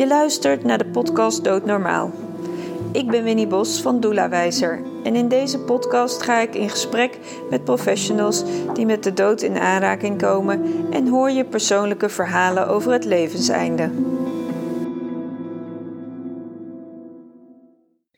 Je luistert naar de podcast Doodnormaal. Ik ben Winnie Bos van Doelawijzer en in deze podcast ga ik in gesprek met professionals die met de dood in aanraking komen en hoor je persoonlijke verhalen over het levenseinde.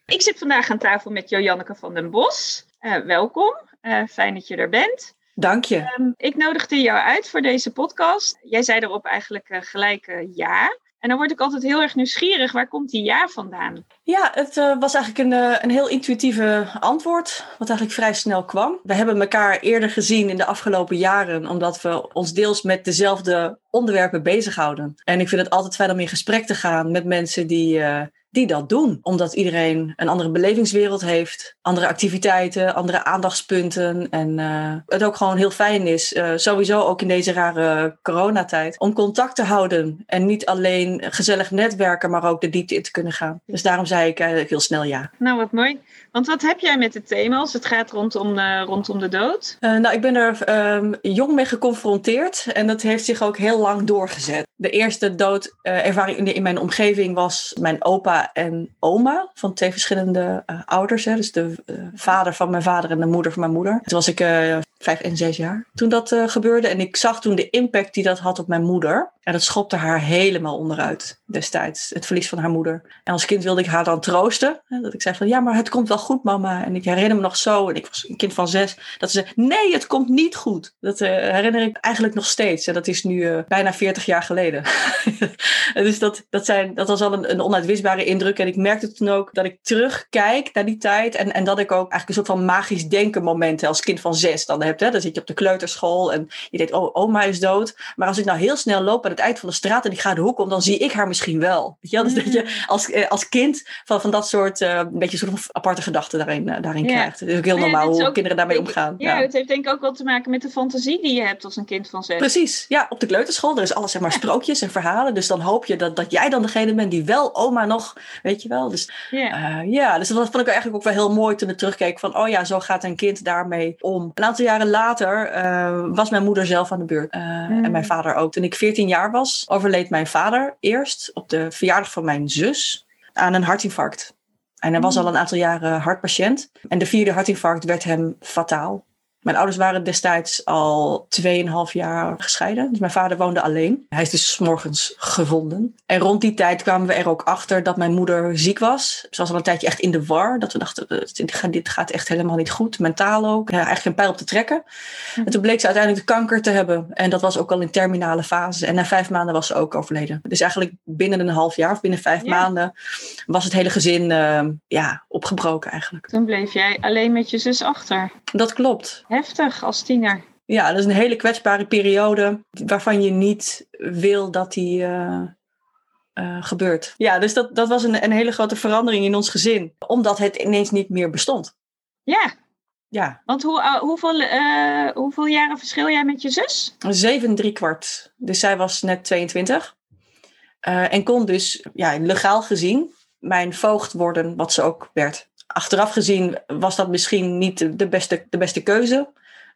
Ik zit vandaag aan tafel met Joanneke van den Bos. Uh, welkom, uh, fijn dat je er bent. Dank je. Um, ik nodigde jou uit voor deze podcast. Jij zei erop eigenlijk uh, gelijk ja. En dan word ik altijd heel erg nieuwsgierig. Waar komt die ja vandaan? Ja, het uh, was eigenlijk een, uh, een heel intuïtieve antwoord, wat eigenlijk vrij snel kwam. We hebben elkaar eerder gezien in de afgelopen jaren, omdat we ons deels met dezelfde onderwerpen bezighouden. En ik vind het altijd fijn om in gesprek te gaan met mensen die, uh, die dat doen. Omdat iedereen een andere belevingswereld heeft, andere activiteiten, andere aandachtspunten. En uh, het ook gewoon heel fijn is, uh, sowieso ook in deze rare coronatijd, om contact te houden. En niet alleen gezellig netwerken, maar ook de diepte in te kunnen gaan. Dus daarom zei ik eigenlijk heel snel ja. Nou, wat mooi. Want wat heb jij met het thema als het gaat rondom, uh, rondom de dood? nou, ik ben er um, jong mee geconfronteerd en dat heeft zich ook heel lang doorgezet. De eerste doodervaring in, in mijn omgeving was mijn opa en oma van twee verschillende uh, ouders. Hè. Dus de vader van mijn vader en de moeder van mijn moeder. Toen was ik vijf en zes jaar toen dat gebeurde. En ik zag toen de impact die dat had op mijn moeder. En dat schopte haar helemaal onderuit destijds. Het verlies van haar moeder. En als kind wilde ik haar dan troosten. Hè, dat ik zei van ja, maar het komt wel goed mama. En ik herinner me nog zo, en ik was een kind van zes, dat ze zei nee, het komt niet goed. Dat herinner ik eigenlijk nog steeds. En dat is nu bijna veertig jaar geleden. dus dat, dat, zijn, dat was al een, een onuitwisbare indruk. En ik merkte toen ook dat ik terugkijk naar die tijd. En, en dat ik ook eigenlijk een soort van magisch denken momenten als kind van zes dan heb. Hè? Dan zit je op de kleuterschool en je denkt, oh, oma is dood. Maar als ik nou heel snel loop aan het eind van de straat en ik ga de hoek om, dan zie ik haar misschien wel. Weet je wel? Dus dat je als, als kind van, van dat soort, uh, een beetje soort van aparte gedachten daarin, uh, daarin ja. krijgt. Het is ook heel normaal ja, hoe ook, kinderen daarmee omgaan. Ja, ja, het heeft denk ik ook wel te maken met de fantasie die je hebt als een kind van zes. Precies, ja, op de kleuterschool. Er is alles, zeg maar, sprookjes en verhalen. Dus dan hoop je dat, dat jij dan degene bent die wel oma nog, weet je wel. Dus yeah. uh, ja, dus dat vond ik eigenlijk ook wel heel mooi toen ik terugkeek van, oh ja, zo gaat een kind daarmee om. Een aantal jaren later uh, was mijn moeder zelf aan de beurt uh, mm. en mijn vader ook. Toen ik 14 jaar was, overleed mijn vader eerst op de verjaardag van mijn zus aan een hartinfarct. En hij was al een aantal jaren hartpatiënt. En de vierde hartinfarct werd hem fataal. Mijn ouders waren destijds al 2,5 jaar gescheiden. Dus mijn vader woonde alleen. Hij is dus 's morgens gevonden. En rond die tijd kwamen we er ook achter dat mijn moeder ziek was. Ze was al een tijdje echt in de war. Dat we dachten, dit gaat echt helemaal niet goed. Mentaal ook. Ja, eigenlijk een pijl op te trekken. En toen bleek ze uiteindelijk de kanker te hebben. En dat was ook al in terminale fase. En na vijf maanden was ze ook overleden. Dus eigenlijk binnen een half jaar of binnen vijf ja. maanden was het hele gezin uh, ja, opgebroken eigenlijk. Toen bleef jij alleen met je zus achter. Dat klopt. Heftig als tiener. Ja, dat is een hele kwetsbare periode waarvan je niet wil dat die uh, uh, gebeurt. Ja, dus dat, dat was een, een hele grote verandering in ons gezin, omdat het ineens niet meer bestond. Ja. Ja. Want hoe, uh, hoeveel, hoeveel jaren verschil jij met je zus? Zeven, drie kwart. Dus zij was net 22. en kon dus, ja, legaal gezien, mijn voogd worden, wat ze ook werd achteraf gezien was dat misschien niet de beste, de beste keuze.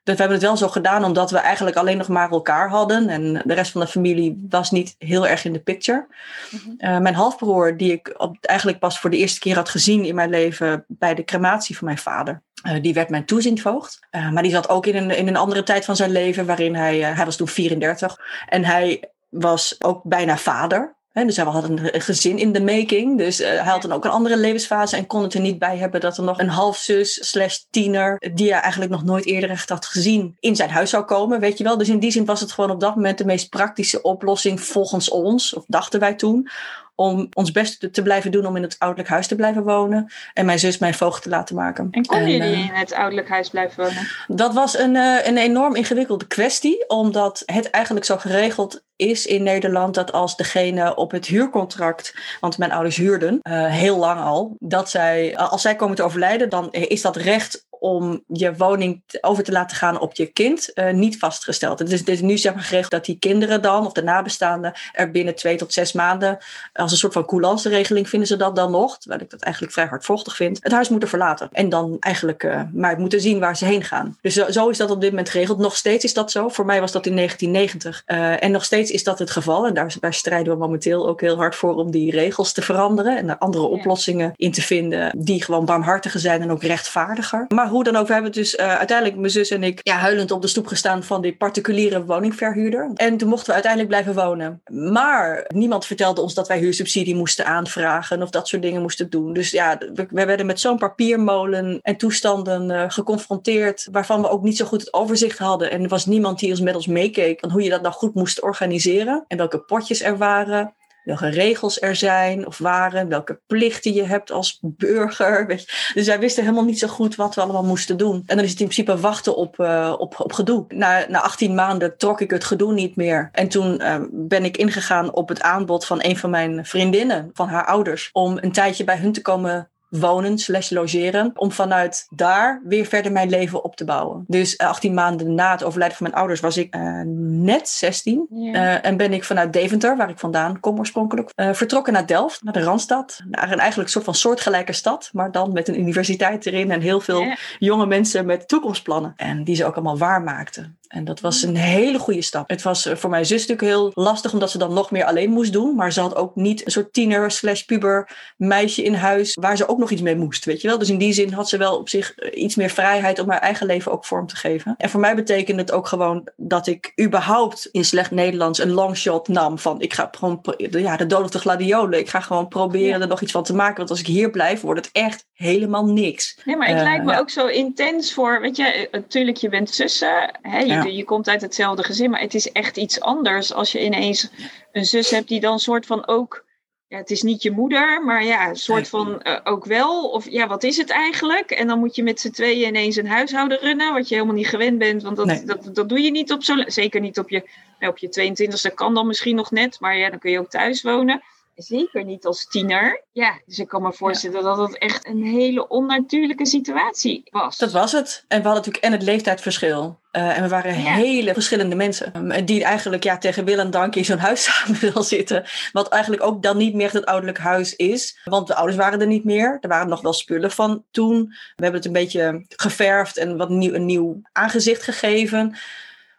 Dus we hebben het wel zo gedaan omdat we eigenlijk alleen nog maar elkaar hadden. En de rest van de familie was niet heel erg in de picture. Mm-hmm. Uh, mijn halfbroer, die ik op, eigenlijk pas voor de eerste keer had gezien in mijn leven bij de crematie van mijn vader. Uh, die werd mijn toezichtvoogd. Uh, maar die zat ook in een, in een andere tijd van zijn leven waarin hij, hij was toen 34. En hij was ook bijna vader. He, dus hij had een, gezin in de making. Dus uh, hij had dan ook een andere levensfase en kon het er niet bij hebben dat er nog een halfzus slash tiener, die hij eigenlijk nog nooit eerder echt had gezien, in zijn huis zou komen. Weet je wel. Dus in die zin was het gewoon op dat moment de meest praktische oplossing volgens ons, of dachten wij toen, om ons best te blijven doen om in het ouderlijk huis te blijven wonen. En mijn zus mijn voogd te laten maken. En konden jullie uh, in het ouderlijk huis blijven wonen? Dat was een, uh, een enorm ingewikkelde kwestie. Omdat het eigenlijk zo geregeld is in Nederland dat als degene op het huurcontract, want mijn ouders huurden uh, heel lang al, dat zij, als zij komen te overlijden, dan is dat recht om je woning over te laten gaan op je kind uh, niet vastgesteld. Het is, het is nu zeg maar geregeld dat die kinderen dan, of de nabestaanden, er binnen twee tot zes maanden, als een soort van coulance-regeling vinden ze dat dan nog, terwijl ik dat eigenlijk vrij hardvochtig vind, het huis moeten verlaten. En dan eigenlijk uh, maar moeten zien waar ze heen gaan. Dus zo, zo, is dat op dit moment geregeld. Nog steeds is dat zo. Voor mij was dat in 1990. Uh, en nog steeds is dat het geval. En daar, daar, strijden we momenteel ook heel hard voor om die regels te veranderen en er andere oplossingen in te vinden die gewoon barmhartiger zijn en ook rechtvaardiger. Maar hoe dan ook, we hebben dus uh, uiteindelijk, mijn zus en ik, ja, huilend op de stoep gestaan van die particuliere woningverhuurder. En toen mochten we uiteindelijk blijven wonen. Maar niemand vertelde ons dat wij huursubsidie moesten aanvragen of dat soort dingen moesten doen. Dus ja, we, we werden met zo'n papiermolen en toestanden uh, geconfronteerd, waarvan we ook niet zo goed het overzicht hadden. En er was niemand die ons met ons meekeek van hoe je dat nou goed moest organiseren en welke potjes er waren welke regels er zijn of waren, welke plichten je hebt als burger. Dus wij wisten helemaal niet zo goed wat we allemaal moesten doen. En dan is het in principe wachten op, uh, op, op gedoe. Na, na 18 maanden trok ik het gedoe niet meer. En toen uh, ben ik ingegaan op het aanbod van een van mijn vriendinnen, van haar ouders, om een tijdje bij hun te komen wonen slash logeren. Om vanuit daar weer verder mijn leven op te bouwen. Dus 18 maanden na het overlijden van mijn ouders was ik uh, net 16. Yeah. Uh, en ben ik vanuit Deventer, waar ik vandaan kom oorspronkelijk, uh, vertrokken naar Delft, naar de Randstad. Naar een eigenlijk soort van soortgelijke stad, maar dan met een universiteit erin en heel veel yeah. jonge mensen met toekomstplannen. En die ze ook allemaal waarmaakten. En dat was een hele goede stap. Het was voor mijn zus natuurlijk heel lastig, omdat ze dan nog meer alleen moest doen. Maar ze had ook niet een soort tiener slash puber meisje in huis, waar ze ook nog iets mee moest, weet je wel. Dus in die zin had ze wel op zich iets meer vrijheid om haar eigen leven ook vorm te geven. En voor mij betekende het ook gewoon dat ik überhaupt in slecht Nederlands een longshot nam van ik ga gewoon, ja, de dood of de gladiolen. Ik ga gewoon proberen ja. er nog iets van te maken. Want als ik hier blijf, wordt het echt helemaal niks. Nee, maar het uh, lijkt me ja. ook zo intens voor, weet je, natuurlijk je bent zussen, hè, je, ja. je komt uit hetzelfde gezin, maar het is echt iets anders als je ineens een zus hebt die dan soort van ook ja, het is niet je moeder, maar ja, een soort van uh, ook wel. Of ja, wat is het eigenlijk? En dan moet je met z'n tweeën ineens een huishouden runnen, wat je helemaal niet gewend bent. Want dat, nee. dat, dat doe je niet op zo'n. Zeker niet op je, op je 22e, kan dan misschien nog net, maar ja, dan kun je ook thuis wonen. Zeker niet als tiener. Ja, dus ik kan me voorstellen ja. dat het echt een hele onnatuurlijke situatie was. Dat was het. En we hadden natuurlijk en het leeftijdsverschil. Uh, en we waren ja. hele verschillende mensen. Um, die eigenlijk ja, tegen wil en dank in zo'n huis samen wil zitten. Wat eigenlijk ook dan niet meer het ouderlijk huis is. Want de ouders waren er niet meer. Er waren nog wel spullen van toen. We hebben het een beetje geverfd en wat nieuw, een nieuw aangezicht gegeven.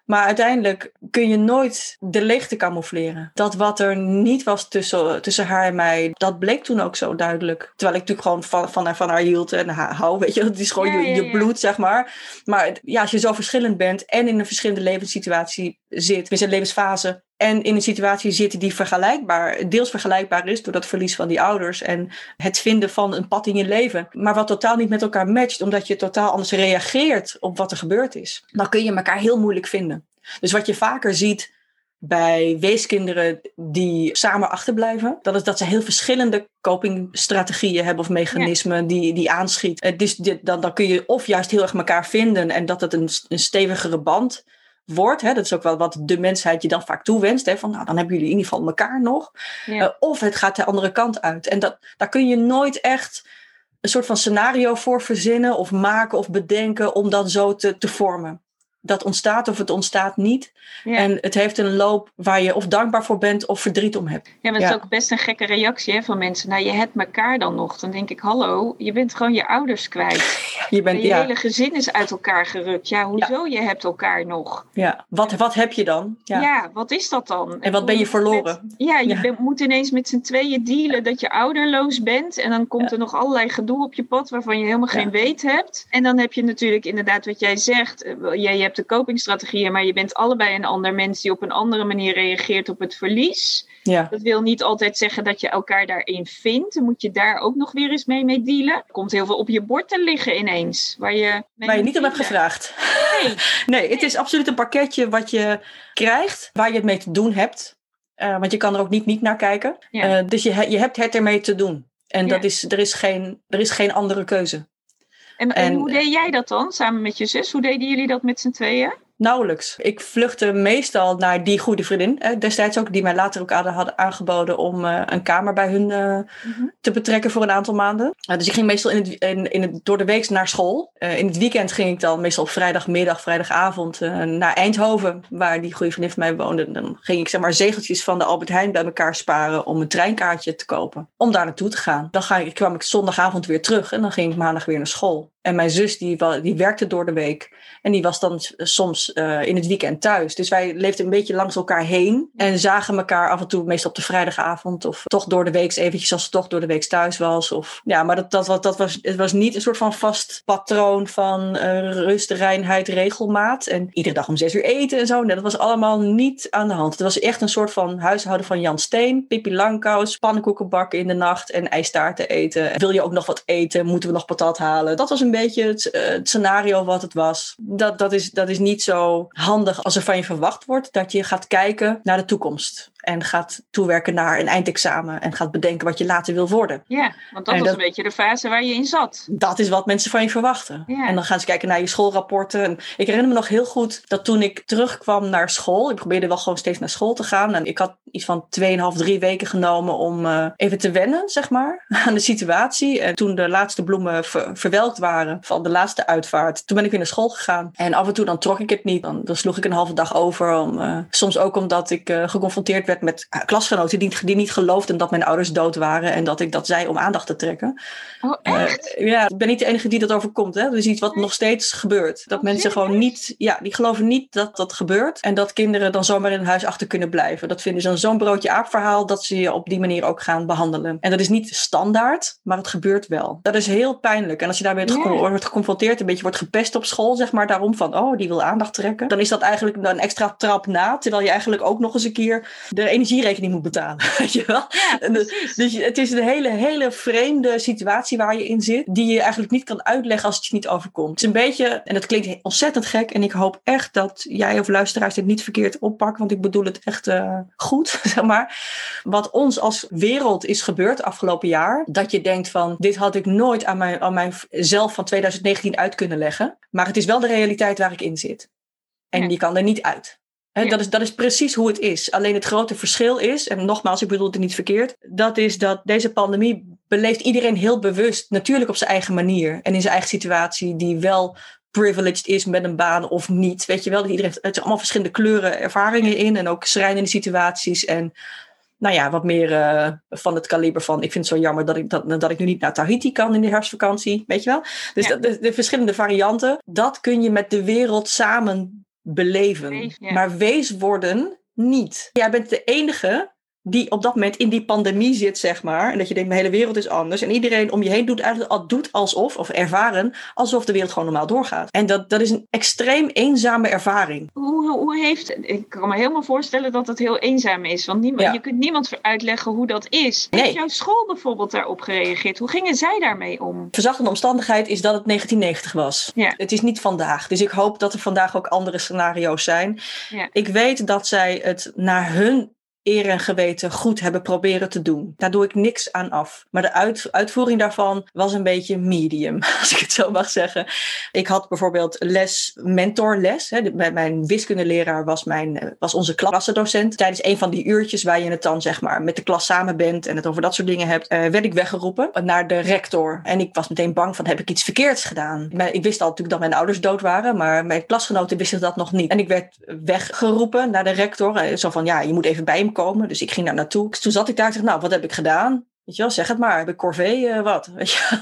Maar uiteindelijk kun je nooit de leegte camoufleren. Dat wat er niet was tussen, tussen haar en mij, dat bleek toen ook zo duidelijk. Terwijl ik natuurlijk gewoon van, van, haar, van haar hield en haar hou, weet je. Het is gewoon ja, je, je ja, bloed, zeg maar. Maar ja, als je zo verschillend bent en in een verschillende levenssituatie zit, in zijn levensfase, en in een situatie zit die vergelijkbaar, deels vergelijkbaar is door dat verlies van die ouders en het vinden van een pad in je leven, maar wat totaal niet met elkaar matcht, omdat je totaal anders reageert op wat er gebeurd is, dan kun je elkaar heel moeilijk vinden. Dus wat je vaker ziet bij weeskinderen die samen achterblijven, dat is dat ze heel verschillende copingstrategieën hebben of mechanismen ja. die, die aanschieten. Dus dan, dan kun je of juist heel erg elkaar vinden en dat het een, een stevigere band wordt. Hè, dat is ook wel wat de mensheid je dan vaak toewenst. Hè, van nou, dan hebben jullie in ieder geval elkaar nog. Ja. Uh, of het gaat de andere kant uit. En dat, daar kun je nooit echt een soort van scenario voor verzinnen of maken of bedenken om dat zo te, te vormen. Dat ontstaat of het ontstaat niet. Ja. En het heeft een loop waar je of dankbaar voor bent of verdriet om hebt. Ja, maar het ja. is ook best een gekke reactie hè, van mensen. Nou, je hebt elkaar dan nog. Dan denk ik, hallo, je bent gewoon je ouders kwijt. Je, bent, je hele gezin is uit elkaar gerukt. Ja, hoezo je hebt elkaar nog? Ja, wat, wat heb je dan? Ja. wat is dat dan? En wat ben je verloren? Met, ja, je ben, moet ineens met z'n tweeën dealen dat je ouderloos bent. En dan komt er nog allerlei gedoe op je pad waarvan je helemaal geen weet hebt. En dan heb je natuurlijk inderdaad wat jij zegt. Jij hebt de copingstrategieën, maar je bent allebei een ander mens die op een andere manier reageert op het verlies. Ja. Dat wil niet altijd zeggen dat je elkaar daarin vindt. Dan moet je daar ook nog weer eens mee, mee dealen. Er komt heel veel op je bord te liggen ineens. Waar je, waar je niet om hebt gevraagd. Nee. nee, het is absoluut een pakketje wat je krijgt, waar je het mee te doen hebt. Uh, want je kan er ook niet niet naar kijken. Ja. Uh, dus je, je hebt het ermee te doen. En ja. dat is, er, is geen, er is geen andere keuze. En, en, en, hoe deed jij dat dan, samen met je zus? Hoe deden jullie dat met z'n tweeën? Nauwelijks. Ik vluchtte meestal naar die goede vriendin eh, destijds ook, die mij later ook hadden aangeboden om uh, een kamer bij hun uh, mm-hmm. te betrekken voor een aantal maanden. dus ik ging meestal in het, in, in het, door de week naar school. in het weekend ging ik dan meestal op vrijdagmiddag, vrijdagavond naar Eindhoven, waar die goede vriendin van mij woonde. Dan ging ik zeg maar zegeltjes van de Albert Heijn bij elkaar sparen om een treinkaartje te kopen. Om daar naartoe te gaan. Dan ga ik, kwam ik zondagavond weer terug en dan ging ik maandag weer naar school. En mijn zus die, die werkte door de week. En die was dan soms uh, in het weekend thuis. Dus wij leefden een beetje langs elkaar heen. En zagen elkaar af en toe, meestal op de vrijdagavond. Of toch door de week eventjes als ze toch door de week thuis was. Of, ja, maar dat, dat, dat, was, het was niet een soort van vast patroon van uh, rust, reinheid, regelmaat. En iedere dag om zes uur eten en zo. Nee, dat was allemaal niet aan de hand. Het was echt een soort van huishouden van Jan Steen. Pippi Langkous, pannenkoeken bakken in de nacht en ijstaarten eten. Wil je ook nog wat eten? Moeten we nog patat halen? Dat was een beetje het, uh, het scenario wat het was. Dat, dat, is, dat is niet zo handig als er van je verwacht wordt dat je gaat kijken naar de toekomst en gaat toewerken naar een eindexamen en gaat bedenken wat je later wil worden. Ja, want dat was een beetje de fase waar je in zat. Dat is wat mensen van je verwachten. En dan gaan ze kijken naar je schoolrapporten. En ik herinner me nog heel goed dat toen ik terugkwam naar school, ik probeerde wel gewoon steeds naar school te gaan. En ik had iets van 2,5, 3 weken genomen om uh, even te wennen, zeg maar, aan de situatie. En toen de laatste bloemen ver, verwelkt waren van de laatste uitvaart, toen ben ik weer naar school gegaan. En af en toe dan trok ik het niet. Dan, dan sloeg ik een halve dag over. Om, uh, soms ook omdat ik uh, geconfronteerd werd met klasgenoten die, die niet geloofden dat mijn ouders dood waren en dat ik dat zei om aandacht te trekken. Oh, echt? Uh, ja, ik ben niet de enige die dat overkomt. Hè? Dus iets wat nog steeds gebeurt. Dat oh, mensen gewoon niet, ja, die geloven niet dat dat gebeurt en dat kinderen dan zomaar in huis achter kunnen blijven. Dat vinden ze zo'n broodje aap verhaal dat ze je op die manier ook gaan behandelen. En dat is niet standaard, maar het gebeurt wel. Dat is heel pijnlijk. En als je daarmee yeah. wordt geconfronteerd, een beetje wordt gepest op school, zeg maar, daarom van, oh, die wil aandacht trekken, dan is dat eigenlijk een extra trap na, terwijl je eigenlijk ook nog eens een keer de energierekening moet betalen. Weet je wel? Ja, dus, dus het is een hele, hele vreemde situatie waar je in zit, die je eigenlijk niet kan uitleggen als het je niet overkomt. Het is een beetje, en dat klinkt ontzettend gek, en ik hoop echt dat jij of luisteraars dit niet verkeerd oppakken, want ik bedoel het echt uh, goed, zeg maar. Wat ons als wereld is gebeurd afgelopen jaar, dat je denkt van, dit had ik nooit aan, mijn, aan mijzelf van 2019 uit kunnen leggen, maar het is wel de realiteit waar ik in zit. En ja. die kan er niet uit. He, dat, is, dat is precies hoe het is. Alleen het grote verschil is, en nogmaals, ik bedoel het niet verkeerd, dat is dat deze pandemie beleeft iedereen heel bewust, natuurlijk op zijn eigen manier en in zijn eigen situatie, die wel privileged is met een baan of niet. Weet je wel, iedereen heeft, het zijn allemaal verschillende kleuren, ervaringen in en ook schrijnende situaties en nou ja, wat meer uh, van het kaliber van ik vind het zo jammer dat ik, dat, dat ik nu niet naar Tahiti kan in de herfstvakantie, weet je wel. Dus ja. dat, de, de verschillende varianten, dat kun je met de wereld samen beleven. Wees, ja. Maar wees worden niet. Jij bent de enige die op dat moment in die pandemie zit, zeg maar. En dat je denkt, mijn hele wereld is anders. En iedereen om je heen doet, doet alsof, of ervaren, alsof de wereld gewoon normaal doorgaat. En dat, dat is een extreem eenzame ervaring. Hoe, hoe heeft, ik kan me helemaal voorstellen dat het heel eenzaam is. Want niemand, ja. je kunt niemand uitleggen hoe dat is. Nee. Heeft jouw school bijvoorbeeld daarop gereageerd? Hoe gingen zij daarmee om? Verzachtende omstandigheid is dat het 1990 was. Ja. Het is niet vandaag. Dus ik hoop dat er vandaag ook andere scenario's zijn. Ja. Ik weet dat zij het naar hun eer en geweten goed hebben proberen te doen. Daar doe ik niks aan af. Maar de uit, uitvoering daarvan was een beetje medium, als ik het zo mag zeggen. Ik had bijvoorbeeld les, mentorles. Mijn wiskundeleraar was, mijn, was onze klassendocent. Tijdens een van die uurtjes waar je het dan zeg maar met de klas samen bent en het over dat soort dingen hebt, uh, werd ik weggeroepen naar de rector. En ik was meteen bang van heb ik iets verkeerds gedaan. Ik wist al natuurlijk dat mijn ouders dood waren, maar mijn klasgenoten wisten dat nog niet. En ik werd weggeroepen naar de rector. Zo van ja, je moet even bij hem komen. Dus ik ging daar naartoe. Toen zat ik daar en dacht, nou, wat heb ik gedaan? Weet je wel, zeg het maar. Bij Corvée, uh, wat? Weet je?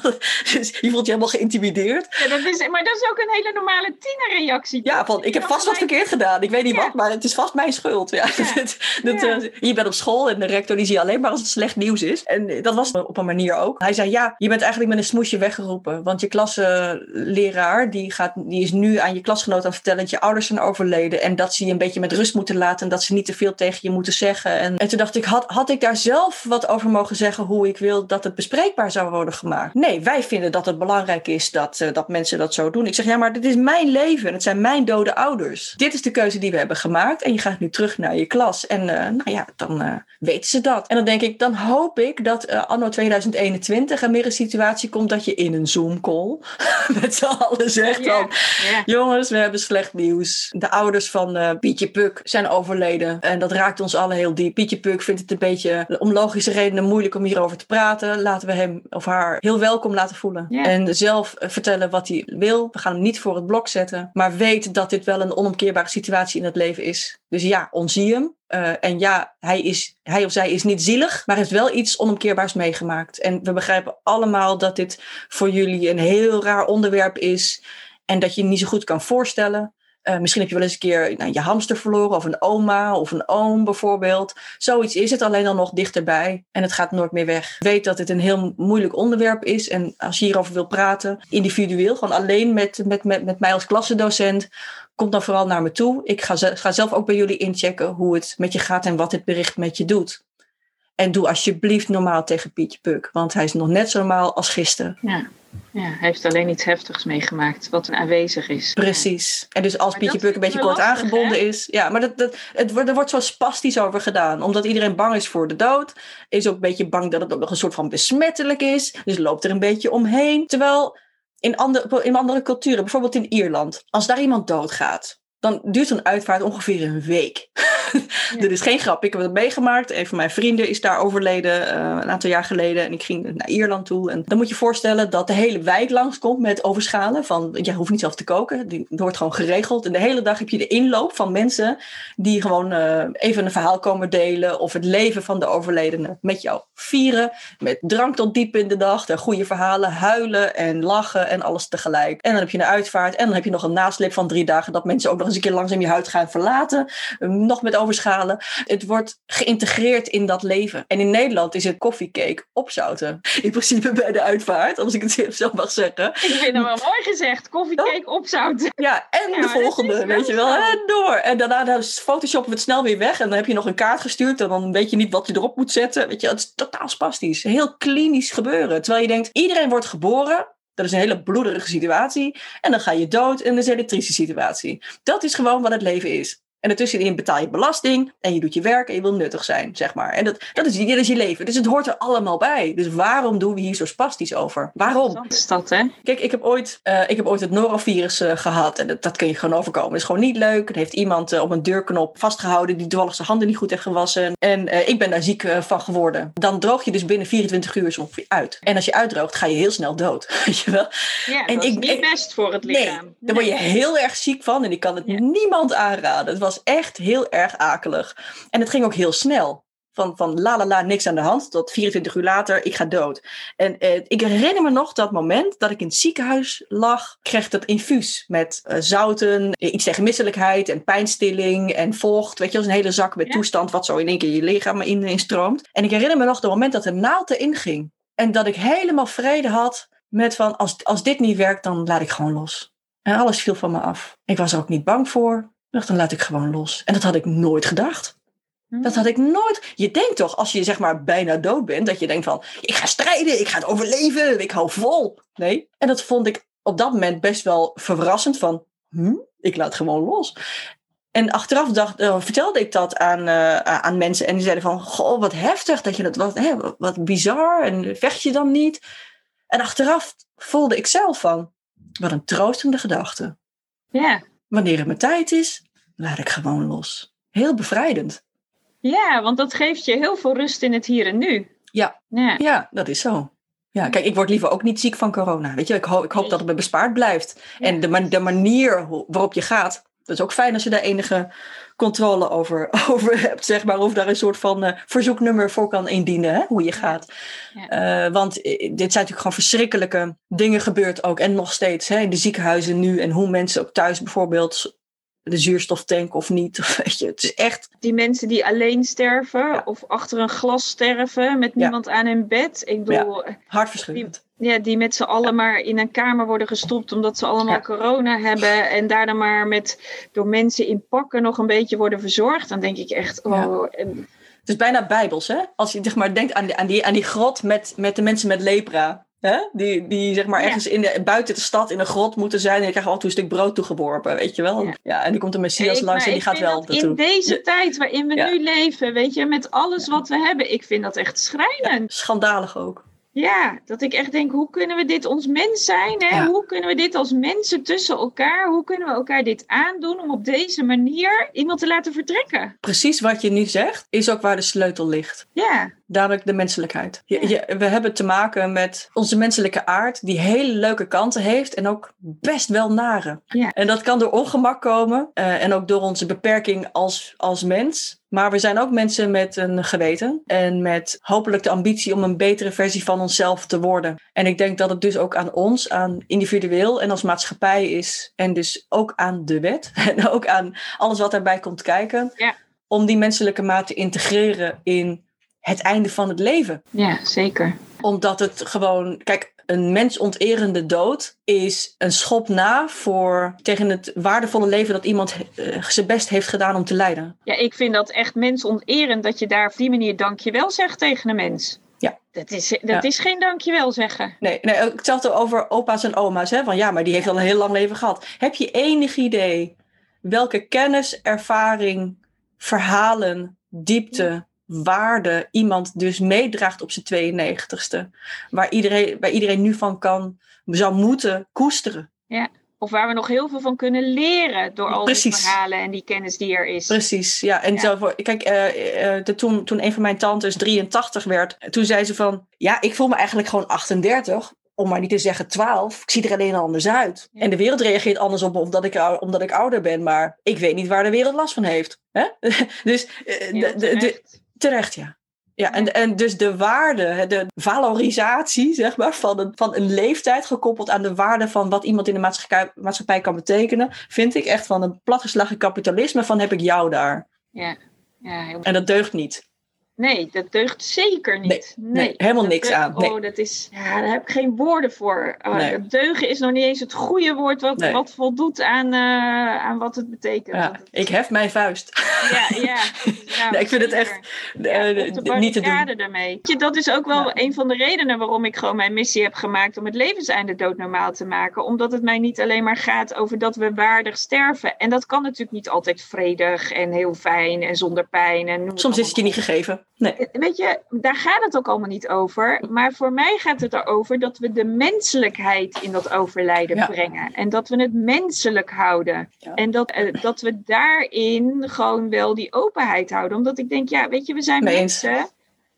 Dus je voelt je helemaal geïntimideerd. Ja, dat is, maar dat is ook een hele normale tienerreactie. Ja, van ik heb vast wat verkeerd gedaan. Ik weet niet Ja. wat, maar het is vast mijn schuld. Ja. Ja. dat, dat, Ja. eh, je bent op school en de rector die zie je alleen maar als het slecht nieuws is. En eh, dat was op een manier ook. Hij zei, ja, je bent eigenlijk met een smoesje weggeroepen. Want je klasleraar, die, gaat, die is nu aan je klasgenoot aan het vertellen dat je ouders zijn overleden. En dat ze je een beetje met rust moeten laten. En dat ze niet te veel tegen je moeten zeggen. En, en toen dacht ik, had, had ik daar zelf wat over mogen zeggen? hoe ik wil dat het bespreekbaar zou worden gemaakt. Nee, wij vinden dat het belangrijk is dat, uh, dat mensen dat zo doen. Ik zeg, ja, maar dit is mijn leven en het zijn mijn dode ouders. Dit is de keuze die we hebben gemaakt en je gaat nu terug naar je klas. En uh, nou ja, dan uh, weten ze dat. En dan denk ik, dan hoop ik dat anno 2021 er meer een situatie komt dat je in een Zoom-call met z'n allen zegt yeah, dan, yeah. jongens, we hebben slecht nieuws. De ouders van Pietje Puk zijn overleden en dat raakt ons allen heel diep. Pietje Puk vindt het een beetje om logische redenen moeilijk om hierover te praten. Laten we hem of haar heel welkom laten voelen. Yeah. En zelf vertellen wat hij wil. We gaan hem niet voor het blok zetten. Maar weet dat dit wel een onomkeerbare situatie in het leven is. Dus ja, onzie hem. Uh, en ja, hij, is, hij of zij is niet zielig, maar heeft wel iets onomkeerbaars meegemaakt. En we begrijpen allemaal dat dit voor jullie een heel raar onderwerp is. En dat je je niet zo goed kan voorstellen. Uh, misschien heb je wel eens een keer nou, je hamster verloren, of een oma of een oom bijvoorbeeld. Zoiets is het alleen dan nog dichterbij en het gaat nooit meer weg. Weet dat het een heel moeilijk onderwerp is en als je hierover wil praten, individueel, gewoon alleen met, met, met, met mij als klassendocent, kom dan vooral naar me toe. Ik ga, ga zelf ook bij jullie inchecken hoe het met je gaat en wat dit bericht met je doet. En doe alsjeblieft normaal tegen Pietje Puk, want hij is nog net zo normaal als gisteren. Ja. Ja, hij heeft alleen iets heftigs meegemaakt, wat aanwezig is. Precies. En dus als maar Pietje Puk een beetje kort lastig, aangebonden hè? is. Ja, maar dat, dat, het, wordt, er wordt zo spastisch over gedaan. Omdat iedereen bang is voor de dood. Is ook een beetje bang dat het ook nog een soort van besmettelijk is. Dus loopt er een beetje omheen. Terwijl in andere, in andere culturen, bijvoorbeeld in Ierland, als daar iemand doodgaat, dan duurt een uitvaart ongeveer een week. Ja. Dit is geen grap. Ik heb het meegemaakt. Een van mijn vrienden is daar overleden uh, een aantal jaar geleden. En ik ging naar Ierland toe. En dan moet je voorstellen dat de hele wijk langskomt met overschalen. Van, je hoeft niet zelf te koken. Die wordt gewoon geregeld. En de hele dag heb je de inloop van mensen die gewoon uh, even een verhaal komen delen. Of het leven van de overledene met jou vieren. Met drank tot diep in de dag. De goede verhalen, huilen en lachen en alles tegelijk. En dan heb je een uitvaart. En dan heb je nog een naslip van drie dagen dat mensen ook nog eens een keer langzaam je huid gaan verlaten. Nog met overschalen. Het wordt geïntegreerd in dat leven. En in Nederland is het koffiecake opzouten. In principe bij de uitvaart, als ik het zo mag zeggen. Ik vind het wel mooi gezegd. Koffiecake oh. opzouten. Ja, en ja, de volgende, weet je wel. En door. En daarna dan photoshoppen we het snel weer weg. En dan heb je nog een kaart gestuurd. En dan weet je niet wat je erop moet zetten. Weet je, het is totaal spastisch. Heel klinisch gebeuren. Terwijl je denkt, iedereen wordt geboren. Dat is een hele bloederige situatie. En dan ga je dood is een elektrische situatie. Dat is gewoon wat het leven is. En ertussenin betaal je belasting en je doet je werk en je wil nuttig zijn, zeg maar. En dat, dat, is, dat is je leven. Dus het hoort er allemaal bij. Dus waarom doen we hier zo spastisch over? Waarom? Dat is dat, hè? Kijk, ik heb ooit, uh, ik heb ooit het norovirus uh, gehad. En dat, dat kun je gewoon overkomen. Het is gewoon niet leuk. Er heeft iemand uh, op een deurknop vastgehouden die toevallig zijn handen niet goed heeft gewassen. En ik ben daar ziek van geworden. Dan droog je dus binnen 24 uur ongeveer uit. En als je uitdroogt, ga je heel snel dood. Weet je wel? Ja, en dat ik, is niet best voor het lichaam. Nee, daar word je heel erg ziek van. En ik kan het ja. niemand aanraden. Het was echt heel erg akelig. En het ging ook heel snel. Van, van la la la, niks aan de hand, tot 24 uur later, ik ga dood. En eh, ik herinner me nog dat moment dat ik in het ziekenhuis lag. kreeg dat infuus met uh, zouten, iets tegen misselijkheid en pijnstilling en vocht. Weet je, als een hele zak met ja. toestand wat zo in één keer je lichaam in, instroomt. En ik herinner me nog het moment dat de naald erin ging. En dat ik helemaal vrede had met van, als, als dit niet werkt, dan laat ik gewoon los. En alles viel van me af. Ik was er ook niet bang voor dacht, dan laat ik gewoon los. En dat had ik nooit gedacht. Dat had ik nooit. Je denkt toch, als je zeg maar bijna dood bent, dat je denkt van, ik ga strijden, ik ga het overleven, ik hou vol. Nee. En dat vond ik op dat moment best wel verrassend van, hm, ik laat gewoon los. En achteraf dacht, uh, vertelde ik dat aan, uh, aan mensen en die zeiden van, goh, wat heftig dat je dat, wat, hè, wat bizar en vecht je dan niet? En achteraf voelde ik zelf van, wat een troostende gedachte. Ja. Wanneer het mijn tijd is, laat ik gewoon los. Heel bevrijdend. Ja, want dat geeft je heel veel rust in het hier en nu. Ja, ja. ja dat is zo. Ja, kijk, ik word liever ook niet ziek van corona. Weet je, ik, hoop, ik hoop dat het me bespaard blijft. Ja. En de, de manier waarop je gaat, dat is ook fijn als je daar enige controle over, over hebt, zeg maar. Of daar een soort van uh, verzoeknummer voor kan indienen, hè, hoe je gaat. Ja. Uh, want dit zijn natuurlijk gewoon verschrikkelijke dingen gebeurd ook. En nog steeds hè, in de ziekenhuizen nu. En hoe mensen ook thuis bijvoorbeeld de zuurstoftank of niet. Weet je, het is echt. Die mensen die alleen sterven ja. of achter een glas sterven met niemand ja. aan hun bed. Ik bedoel, ja. hartverscheurend. Die, ja, die met z'n allen maar in een kamer worden gestopt omdat ze allemaal corona hebben. En daarna maar met, door mensen in pakken nog een beetje worden verzorgd. Dan denk ik echt, oh. En, Het is bijna bijbels, hè? Als je zeg maar, denkt aan die, aan die, aan die grot met, met de mensen met lepra. Hè? Die, die zeg maar ergens in de, buiten de stad in een grot moeten zijn. En die krijgen af en toe een stuk brood toegeworpen, weet je wel. Ja, en die komt een Messias langs en die gaat wel naartoe. In deze tijd waarin we nu leven, weet je, met alles wat we hebben. Ik vind dat echt schrijnend. schandalig ook. Ja, dat ik echt denk, hoe kunnen we dit ons mens zijn? Hè? Hoe kunnen we dit als mensen tussen elkaar, hoe kunnen we elkaar dit aandoen om op deze manier iemand te laten vertrekken? Precies wat je nu zegt, is ook waar de sleutel ligt. Ja. Dadelijk de menselijkheid. Je, we hebben te maken met onze menselijke aard, die hele leuke kanten heeft en ook best wel nare. Ja. En dat kan door ongemak komen uh, en ook door onze beperking als, als mens. Maar we zijn ook mensen met een geweten en met hopelijk de ambitie om een betere versie van onszelf te worden. En ik denk dat het dus ook aan ons, aan individueel en als maatschappij is. En dus ook aan de wet en ook aan alles wat daarbij komt kijken. Ja. Om die menselijke maat te integreren in het einde van het leven. Ja, zeker. Omdat het gewoon, kijk, een mensonterende dood is een schop na voor tegen het waardevolle leven dat iemand uh, zijn best heeft gedaan om te leiden. Ja, ik vind dat echt mensonterend dat je daar op die manier dankjewel zegt tegen een mens. Ja. Dat is, dat ja. is geen dankjewel zeggen. Nee, nee ik het over opa's en oma's. Hè? Van ja, maar die heeft al een heel lang leven gehad. Heb je enig idee welke kennis, ervaring, verhalen, diepte, waarde iemand dus meedraagt op zijn 92ste. Waar iedereen, waar iedereen nu van kan, zou moeten koesteren. Ja, of waar we nog heel veel van kunnen leren door al die verhalen en die kennis die er is. Precies, ja. En ja. Zo voor, kijk, uh, uh, de, toen, toen een van mijn tantes 83 werd, toen zei ze van, ja, ik voel me eigenlijk gewoon 38 om maar niet te zeggen 12. Ik zie er alleen anders uit. Ja. En de wereld reageert anders op omdat ik, omdat ik ouder ben. Maar ik weet niet waar de wereld last van heeft. Hè? dus uh, de, de, de, Terecht, ja. Ja, en, en dus de waarde, de valorisatie zeg maar, van, een, van een leeftijd gekoppeld aan de waarde van wat iemand in de maatschappij, maatschappij kan betekenen, vind ik echt van een platgeslagen kapitalisme van heb ik jou daar. Ja, ja heel En dat deugt niet. Nee, dat deugt zeker niet. Nee, nee, helemaal dat niks deugt, aan. Nee. Oh, dat is, ja, daar heb ik geen woorden voor. Uh, Nee. Deugen is nog niet eens het goede woord wat, wat voldoet aan, uh, aan wat het betekent. Ja, het- ik hef mijn vuist. ja, ja. Nee, ik vind het echt Ja, eh, niet te doen. daarmee. Dat is ook wel een van de redenen waarom ik gewoon mijn missie heb gemaakt om het levenseinde doodnormaal te maken. Omdat het mij niet alleen maar gaat over dat we waardig sterven. En dat kan natuurlijk niet altijd vredig en heel fijn en zonder pijn. En Soms is het je niet gegeven. Nee. Weet je, daar gaat het ook allemaal niet over. Maar voor mij gaat het erover dat we de menselijkheid in dat overlijden Ja. brengen. En dat we het menselijk houden. Ja. En dat, eh, dat we daarin gewoon wel die openheid houden. Omdat ik denk, ja, weet je, we zijn mensen.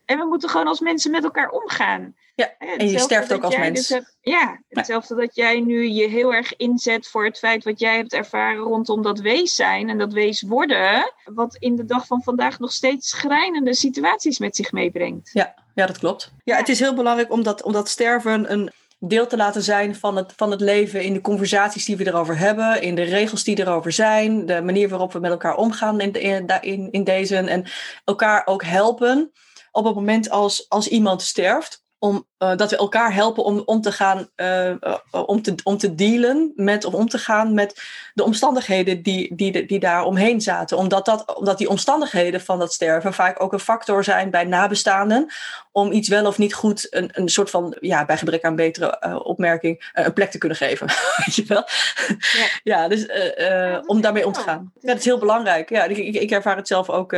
En we moeten gewoon als mensen met elkaar omgaan. Ja, en je sterft ook als mens. dus hebt- ja, hetzelfde dat jij nu je heel erg inzet voor het feit wat jij hebt ervaren rondom dat wees zijn en dat wees worden. Wat in de dag van vandaag nog steeds schrijnende situaties met zich meebrengt. Ja, ja, dat klopt. Ja, Ja. het is heel belangrijk om dat, om dat sterven een deel te laten zijn van het, van het leven in de conversaties die we erover hebben, in de regels die erover zijn, de manier waarop we met elkaar omgaan in, de- in, in deze en elkaar ook helpen op het moment als, als iemand sterft. Om, eh, dat we elkaar helpen om, om te gaan, eh, eh, om, te, om te dealen met, of om te gaan met de omstandigheden die, die, die daar omheen zaten. Omdat, dat, omdat die omstandigheden van dat sterven vaak ook een factor zijn bij nabestaanden. Om iets wel of niet goed, een, een soort van, ja, bij gebrek aan betere opmerking, een plek te kunnen geven. Weet je wel? Ja. Ja, dus Ja, om daarmee om te gaan. Ja, dat is heel belangrijk. Ja, ik, ik, ik ervaar het zelf ook.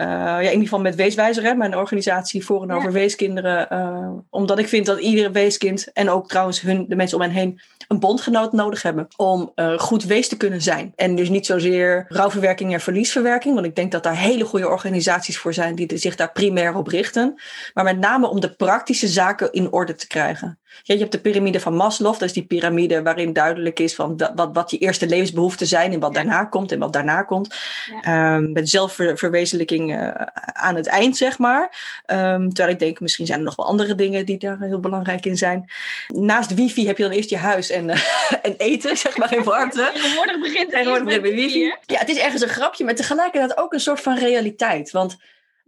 Eh, ja, in ieder geval met Weeswijzer, hè, mijn organisatie voor en Ja. over weeskinderen. eh, omdat ik vind dat iedere weeskind en ook trouwens hun, de mensen om hen heen een bondgenoot nodig hebben om eh, goed wees te kunnen zijn. En dus niet zozeer rouwverwerking en verliesverwerking, want ik denk dat daar hele goede organisaties voor zijn die zich daar primair op richten. Maar met name om de praktische zaken in orde te krijgen. Ja, je hebt de piramide van Maslow, dat is die piramide waarin duidelijk is van dat, wat, wat je eerste levensbehoeften zijn en wat Ja. daarna komt en wat daarna komt. Ja. Ehm, met zelfverwezenlijking eh, aan het eind, zeg maar. Ehm, terwijl ik denk, misschien zijn er nog wel andere dingen die daar heel belangrijk in zijn. Naast wifi heb je dan eerst je huis en, eh, en eten, zeg maar, in warmte. Tegenwoordig begint het met wifi. Ja, het is ergens een grapje, maar tegelijkertijd ook een soort van realiteit. Want.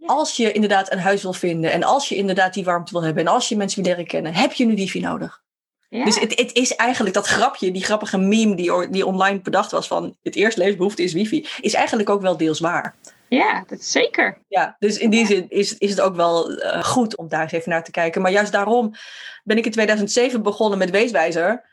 Als je inderdaad een huis wil vinden en als je inderdaad die warmte wil hebben en als je mensen wil leren kennen, heb je nu wifi nodig. Ja. Dus het, het is eigenlijk dat grapje, die grappige meme die, die online bedacht was van het eerste leesbehoefte is wifi, is eigenlijk ook wel deels waar. ja, dat is zeker. Ja, dus in die zin is, is het ook wel eh, goed om daar eens even naar te kijken. Maar juist daarom ben ik in 2007 begonnen met Weeswijzer.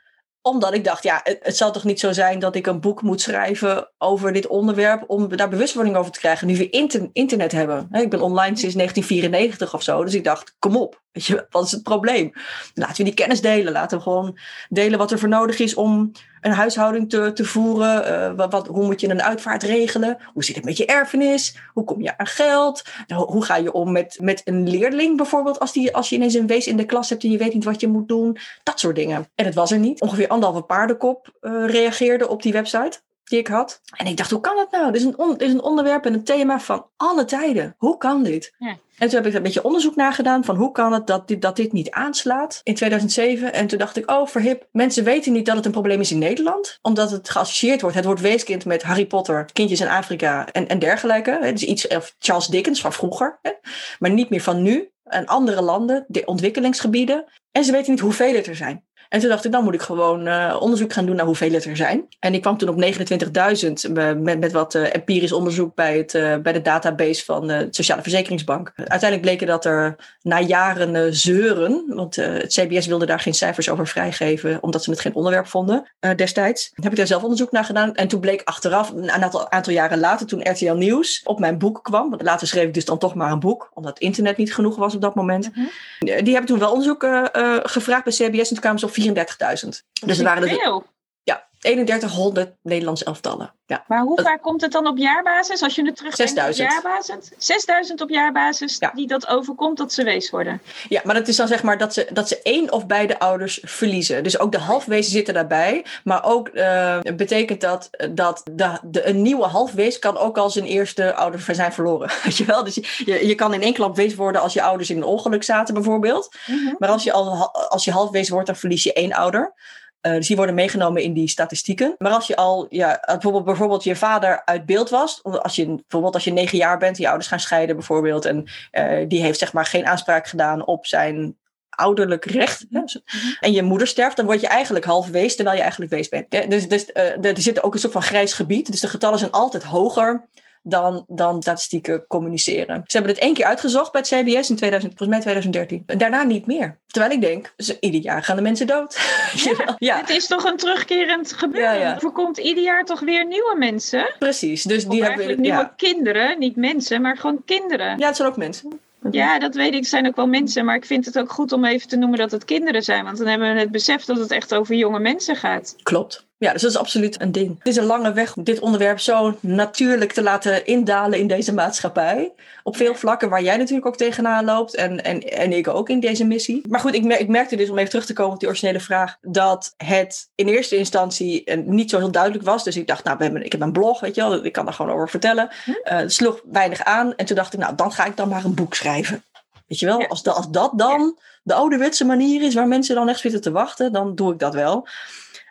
Omdat ik dacht, ja, het, het zal toch niet zo zijn dat ik een boek moet schrijven over dit onderwerp. Om daar bewustwording over te krijgen. Nu we inter- internet hebben. Ik ben online sinds 1994 of zo. Dus ik dacht, kom op. Weet je, wat is het probleem? Laten we die kennis delen. Laten we gewoon delen wat er voor nodig is om een huishouding te, te voeren. Eh, wat, hoe moet je een uitvaart regelen? Hoe zit het met je erfenis? Hoe kom je aan geld? Nou, hoe ga je om met, met een leerling bijvoorbeeld? Als, die, als je ineens een wees in de klas hebt en je weet niet wat je moet doen. Dat soort dingen. En het was er niet. Ongeveer anderhalve paardenkop eh, reageerde op die website die ik had. En ik dacht, hoe kan dat nou? Dit is een, on- dit is een onderwerp en een thema van alle tijden. Hoe kan dit? Ja. En toen heb ik een beetje onderzoek naar gedaan van hoe kan het dat dit, dat dit niet aanslaat in 2007. En toen dacht ik, oh verhip, mensen weten niet dat het een probleem is in Nederland. Omdat het geassocieerd wordt, het wordt weeskind met Harry Potter, kindjes in Afrika en, en dergelijke. Het is iets of Charles Dickens van vroeger, hè? maar niet meer van nu. En andere landen, de ontwikkelingsgebieden. En ze weten niet hoeveel het er zijn. En toen dacht ik, dan moet ik gewoon eh, onderzoek gaan doen naar hoeveel het er zijn. En ik kwam toen op 29.000 eh, met, met wat eh, empirisch onderzoek bij, het, bij de database van de Sociale Verzekeringsbank. Uiteindelijk bleken dat er na jaren zeuren, want het CBS wilde daar geen cijfers over vrijgeven, omdat ze het geen onderwerp vonden destijds. Heb ik daar zelf onderzoek naar gedaan. En toen bleek achteraf, een aantal, aantal jaren later, toen RTL Nieuws op mijn boek kwam. Want later schreef ik dus dan toch maar een boek, omdat internet niet genoeg was op dat moment. Mhm. Die hebben toen wel onderzoek gevraagd bij CBS en toen kwamen ze op 34.000. Dus er waren er 3100 Nederlandse elftallen. Ja. Maar hoe vaak komt het dan op jaarbasis? Als je het terugdenkt op 6000. jaarbasis? 6000 op jaarbasis Ja. die dat overkomt dat ze wees worden. ja, maar dat is dan zeg maar dat ze, dat ze één of beide ouders verliezen. Dus ook de halfwezen zitten daarbij. Maar ook eh, betekent dat dat de, de, een nieuwe halfwees kan ook al zijn eerste ouder zijn verloren. Weet je wel? Dus je, je, je kan in één klap wees worden als je ouders in een ongeluk zaten bijvoorbeeld. Maar als je, al, als je halfwees wordt, dan verlies je één ouder. Eh, dus die worden meegenomen in die statistieken. Maar als je al, ja, bijvoorbeeld, bijvoorbeeld je vader uit beeld was, als je, bijvoorbeeld als je negen jaar bent, je ouders gaan scheiden bijvoorbeeld, en eh, die heeft zeg maar geen aanspraak gedaan op zijn ouderlijk recht. hè, zo- En je moeder sterft, dan word je eigenlijk half wees, terwijl je eigenlijk wees bent. Dus, dus eh, er zit ook een soort van grijs gebied. Dus de getallen zijn altijd hoger dan, dan statistieken communiceren. Ze hebben het één keer uitgezocht bij het CBS in 2000, volgens mij 2013. En daarna niet meer. Terwijl ik denk, ze- ieder jaar gaan de mensen dood. ja, ja, Het is toch een terugkerend gebeuren. Ja, ja. Er voorkomt ieder jaar toch weer nieuwe mensen. precies. Dus die eigenlijk hebben nieuwe ja. kinderen. Niet mensen, maar gewoon kinderen. ja, het zijn ook mensen. Ja, dat weet ik. Het zijn ook wel mensen. Maar ik vind het ook goed om even te noemen dat het kinderen zijn. Want dan hebben we het besef dat het echt over jonge mensen gaat. Klopt. Ja, dus dat is absoluut een ding. Het is een lange weg om dit onderwerp zo natuurlijk te laten indalen in deze maatschappij. Op veel vlakken waar jij natuurlijk ook tegenaan loopt. En, en, en ik ook in deze missie. Maar goed, ik, mer- ik merkte dus, om even terug te komen op die originele vraag, dat het in eerste instantie niet zo heel duidelijk was. Dus ik dacht, nou, we hebben, ik heb een blog, weet je wel, ik kan daar gewoon over vertellen. Het sloeg weinig aan. En toen dacht ik, nou, dan ga ik dan maar een boek schrijven. Weet je wel, Ja. als, als dat dan de ouderwetse manier is waar mensen dan echt zitten te wachten, dan doe ik dat wel.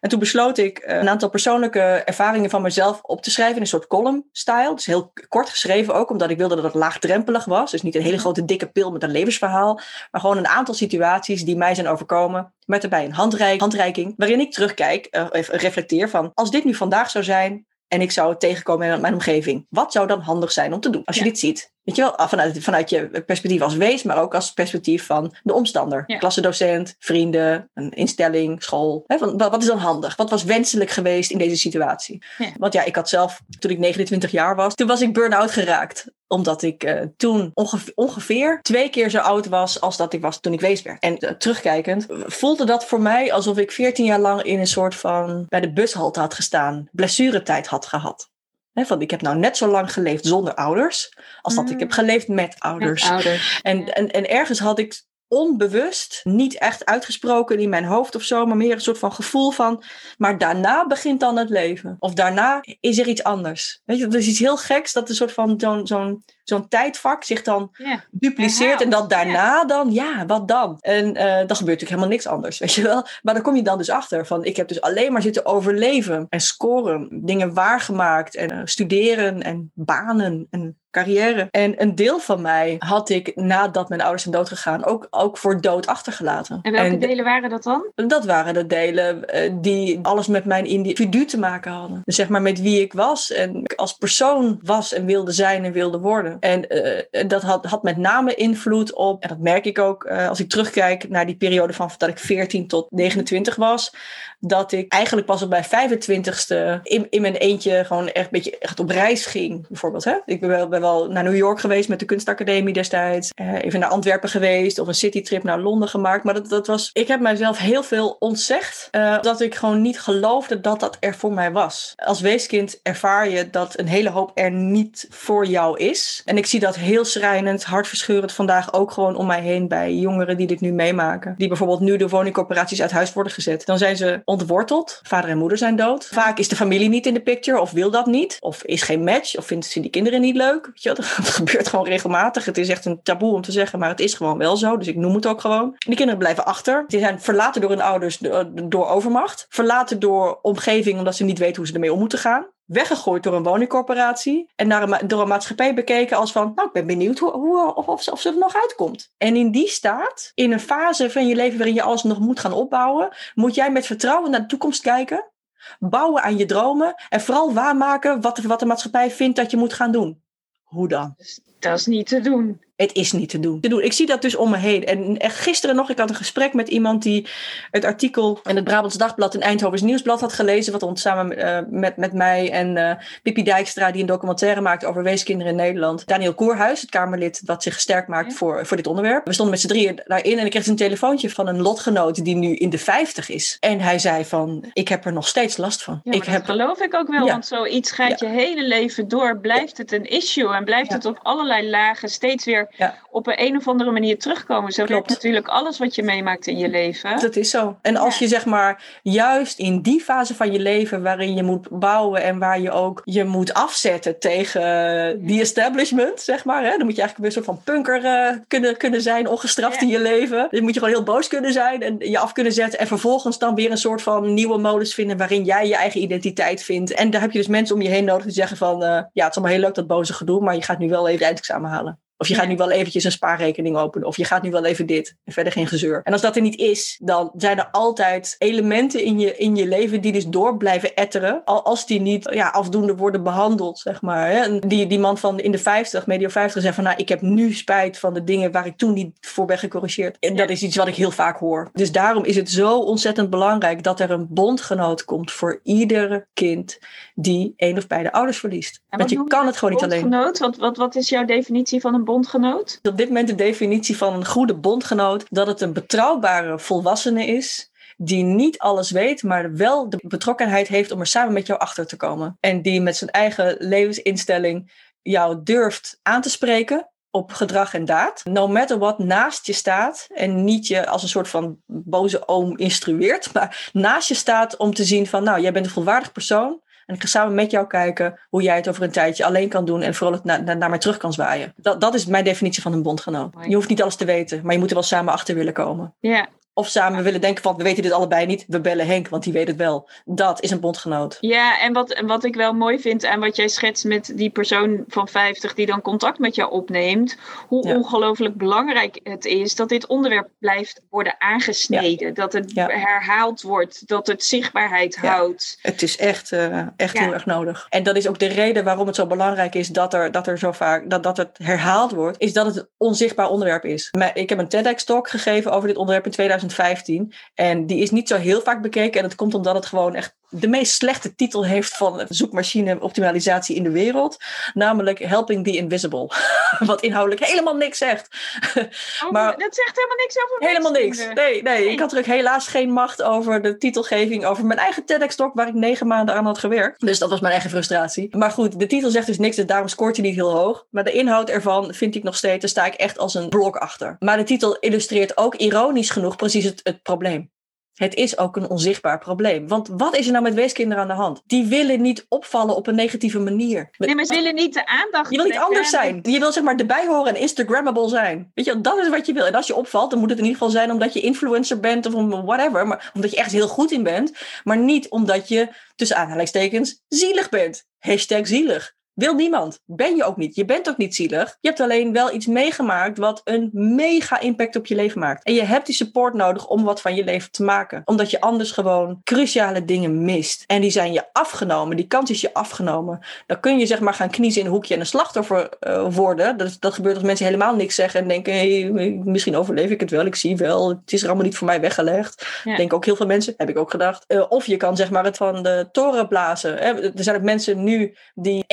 En toen besloot ik eh, een aantal persoonlijke ervaringen van mezelf op te schrijven in een soort column-style. Dus heel kort geschreven ook, omdat ik wilde dat het laagdrempelig was. Dus niet een hele grote dikke pil met een levensverhaal, maar gewoon een aantal situaties die mij zijn overkomen. Met daarbij een handreik, handreiking, waarin ik terugkijk, eh, even reflecteer van als dit nu vandaag zou zijn en ik zou het tegenkomen in mijn omgeving. Wat zou dan handig zijn om te doen als je Ja. dit ziet? Weet je wel, ah, vanuit, vanuit je perspectief als wees, maar ook als perspectief van de omstander. Ja. Klassendocent, vrienden, een instelling, school. Hè, van, wat is dan handig? Wat was wenselijk geweest in deze situatie? Ja. Want ja, ik had zelf, toen ik 29 jaar was, toen was ik burn-out geraakt. Omdat ik eh, toen ongeveer, ongeveer twee keer zo oud was als dat ik was toen ik wees werd. En eh, terugkijkend voelde dat voor mij alsof ik 14 jaar lang in een soort van bij de bushalte had gestaan. Blessuretijd had gehad. Hè, van, ik heb nou net zo lang geleefd zonder ouders als dat ik heb geleefd met ouders. Met ouders. En, en, en ergens had ik onbewust, niet echt uitgesproken in mijn hoofd of zo, maar meer een soort van gevoel van, maar daarna begint dan het leven. Of daarna is er iets anders. Weet je, dat is iets heel geks dat een soort van zo'n zo'n zo'n tijdvak zich dan Ja. dupliceert en dat daarna dan, ja, wat dan? En eh dan gebeurt natuurlijk helemaal niks anders, weet je wel. Maar dan kom je dan dus achter van, ik heb dus alleen maar zitten overleven en scoren, dingen waargemaakt en eh, studeren en banen en carrière. En een deel van mij had ik nadat mijn ouders zijn doodgegaan ook, ook voor dood achtergelaten. En welke delen waren dat dan? Dat waren de delen uh, die alles met mijn individu te maken hadden. Dus zeg maar met wie ik was en als persoon was en wilde zijn en wilde worden. En uh, dat had, had met name invloed op, en dat merk ik ook uh, als ik terugkijk naar die periode van dat ik 14 tot 29 was, dat ik eigenlijk pas op mijn 25ste in, in mijn eentje gewoon echt een beetje echt op reis ging. Bijvoorbeeld, hè? Ik ben wel, ben wel naar New York geweest met de kunstacademie destijds. Uh, even naar Antwerpen geweest of een citytrip naar Londen gemaakt. Maar dat, dat was, ik heb mijzelf heel veel ontzegd. Uh, dat ik gewoon niet geloofde dat dat er voor mij was. Als weeskind ervaar je dat een hele hoop er niet voor jou is. En ik zie dat heel schrijnend, hartverscheurend vandaag ook gewoon om mij heen bij jongeren die dit nu meemaken. Die bijvoorbeeld nu de woningcorporaties uit huis worden gezet. Dan zijn ze ontworteld. Vader en moeder zijn dood. Vaak is de familie niet in de picture of wil dat niet. Of is geen match of vinden ze die kinderen niet leuk. Weet je, dat gebeurt gewoon regelmatig. Het is echt een taboe om te zeggen, maar het is gewoon wel zo. Dus ik noem het ook gewoon. Die kinderen blijven achter. Die zijn verlaten door hun ouders door overmacht. Verlaten door omgeving omdat ze niet weten hoe ze ermee om moeten gaan weggegooid door een woningcorporatie en naar een, door een maatschappij bekeken als van, nou, ik ben benieuwd hoe, of, of, of ze er nog uitkomt. En in die staat, in een fase van je leven waarin je alles nog moet gaan opbouwen, moet jij met vertrouwen naar de toekomst kijken, bouwen aan je dromen en vooral waarmaken wat, wat de maatschappij vindt dat je moet gaan doen. Hoe dan? Dat is niet te doen. Het is niet te doen. te doen. Ik zie dat dus om me heen. En echt gisteren nog, ik had een gesprek met iemand die het artikel in het Brabants Dagblad en Eindhovens Nieuwsblad had gelezen. Wat ons samen uh, met, met mij en uh, Pippi Dijkstra, die een documentaire maakte over weeskinderen in Nederland. Daniel Koerhuis, het Kamerlid dat zich gesterkt maakt voor, voor dit onderwerp. We stonden met z'n drieën daarin en ik kreeg een telefoontje van een lotgenoot die nu in de 50 is. En hij zei van, ik heb er nog steeds last van. Ja, ik heb... geloof ik ook wel, ja. want zoiets gaat je hele leven door. Blijft het een issue en blijft het op allerlei lagen steeds weer ja. op een, een of andere manier terugkomen. Zo klopt natuurlijk alles wat je meemaakt in je leven. Dat is zo. En als ja. je zeg maar juist in die fase van je leven waarin je moet bouwen en waar je ook je moet afzetten tegen die establishment, zeg maar. Hè? Dan moet je eigenlijk een soort van punker uh, kunnen, kunnen zijn, ongestraft in je leven. Dan moet je gewoon heel boos kunnen zijn en je af kunnen zetten. En vervolgens dan weer een soort van nieuwe modus vinden waarin jij je eigen identiteit vindt. En daar heb je dus mensen om je heen nodig die zeggen van, uh, ja, het is allemaal heel leuk dat boze gedoe, maar je gaat nu wel even eindexamen halen. Of je gaat nu wel eventjes een spaarrekening openen. Of je gaat nu wel even dit. En verder geen gezeur. En als dat er niet is, dan zijn er altijd elementen in je, in je leven die dus door blijven etteren. Als die niet ja, afdoende worden behandeld, zeg maar. Hè? En die, die man van in de 50, medio 50, zei van nou, ik heb nu spijt van de dingen waar ik toen niet voor ben gecorrigeerd. En dat is iets wat ik heel vaak hoor. Dus daarom is het zo ontzettend belangrijk dat er een bondgenoot komt voor iedere kind die een of beide ouders verliest. Want je kan het gewoon niet alleen. Wat, wat, wat is jouw definitie van een bondgenoot? Op dit moment de definitie van een goede bondgenoot dat het een betrouwbare volwassene is die niet alles weet, maar wel de betrokkenheid heeft om er samen met jou achter te komen. En die met zijn eigen levensinstelling jou durft aan te spreken op gedrag en daad. No matter what naast je staat en niet je als een soort van boze oom instrueert, maar naast je staat om te zien van nou, jij bent een volwaardig persoon. En ik ga samen met jou kijken hoe jij het over een tijdje alleen kan doen en vooral na, naar mij terug kan zwaaien. Dat, dat is mijn definitie van een bondgenoot. Je hoeft niet alles te weten, maar je moet er wel samen achter willen komen. Ja, of samen willen denken van, we weten dit allebei niet, we bellen Henk, want die weet het wel. Dat is een bondgenoot. Ja, en wat, wat ik wel mooi vind aan wat jij schetst met die persoon van 50 die dan contact met jou opneemt, hoe ja. ongelooflijk belangrijk het is dat dit onderwerp blijft worden aangesneden. Ja. Dat het ja. herhaald wordt, dat het zichtbaarheid houdt. Het is echt, uh, echt heel erg nodig. En dat is ook de reden waarom het zo belangrijk is dat er, dat er zo vaak, dat, dat het herhaald wordt, is dat het een onzichtbaar onderwerp is. Maar ik heb een TEDx-talk gegeven over dit onderwerp in 2000 2015. En die is niet zo heel vaak bekeken. En dat komt omdat het gewoon echt de meest slechte titel heeft van zoekmachine optimalisatie in de wereld. Namelijk Helping the Invisible. Wat inhoudelijk helemaal niks zegt. Oh, maar, dat zegt helemaal niks over Helemaal niks. Nee, nee, nee, ik had er ook helaas geen macht over de titelgeving. Over mijn eigen TEDx-talk waar ik negen maanden aan had gewerkt. Dus dat was mijn eigen frustratie. Maar goed, de titel zegt dus niks. Dus daarom scoort hij niet heel hoog. Maar de inhoud ervan vind ik nog steeds. Daar sta ik echt als een blok achter. Maar de titel illustreert ook ironisch genoeg precies het, het probleem. Het is ook een onzichtbaar probleem. Want wat is er nou met weeskinderen aan de hand? Die willen niet opvallen op een negatieve manier. Nee, maar ze willen niet de aandacht Je wil niet anders zijn. Je wil zeg maar erbij horen en Instagrammable zijn. Weet je, dat is wat je wil. En als je opvalt, dan moet het in ieder geval zijn omdat je influencer bent of whatever. Maar omdat je echt heel goed in bent. Maar niet omdat je, tussen aanhalingstekens, zielig bent. Hashtag zielig. Wil niemand. Ben je ook niet. Je bent ook niet zielig. Je hebt alleen wel iets meegemaakt wat een mega impact op je leven maakt. En je hebt die support nodig om wat van je leven te maken. Omdat je anders gewoon cruciale dingen mist. En die zijn je afgenomen. Die kans is je afgenomen. Dan kun je zeg maar gaan kniezen in een hoekje en een slachtoffer uh, worden. Dat, dat gebeurt als mensen helemaal niks zeggen en denken: hey, misschien overleef ik het wel. Ik zie wel. Het is er allemaal niet voor mij weggelegd. Ja. Denk ook heel veel mensen. Heb ik ook gedacht. Uh, of je kan zeg maar het van de toren blazen. Er zijn ook mensen nu die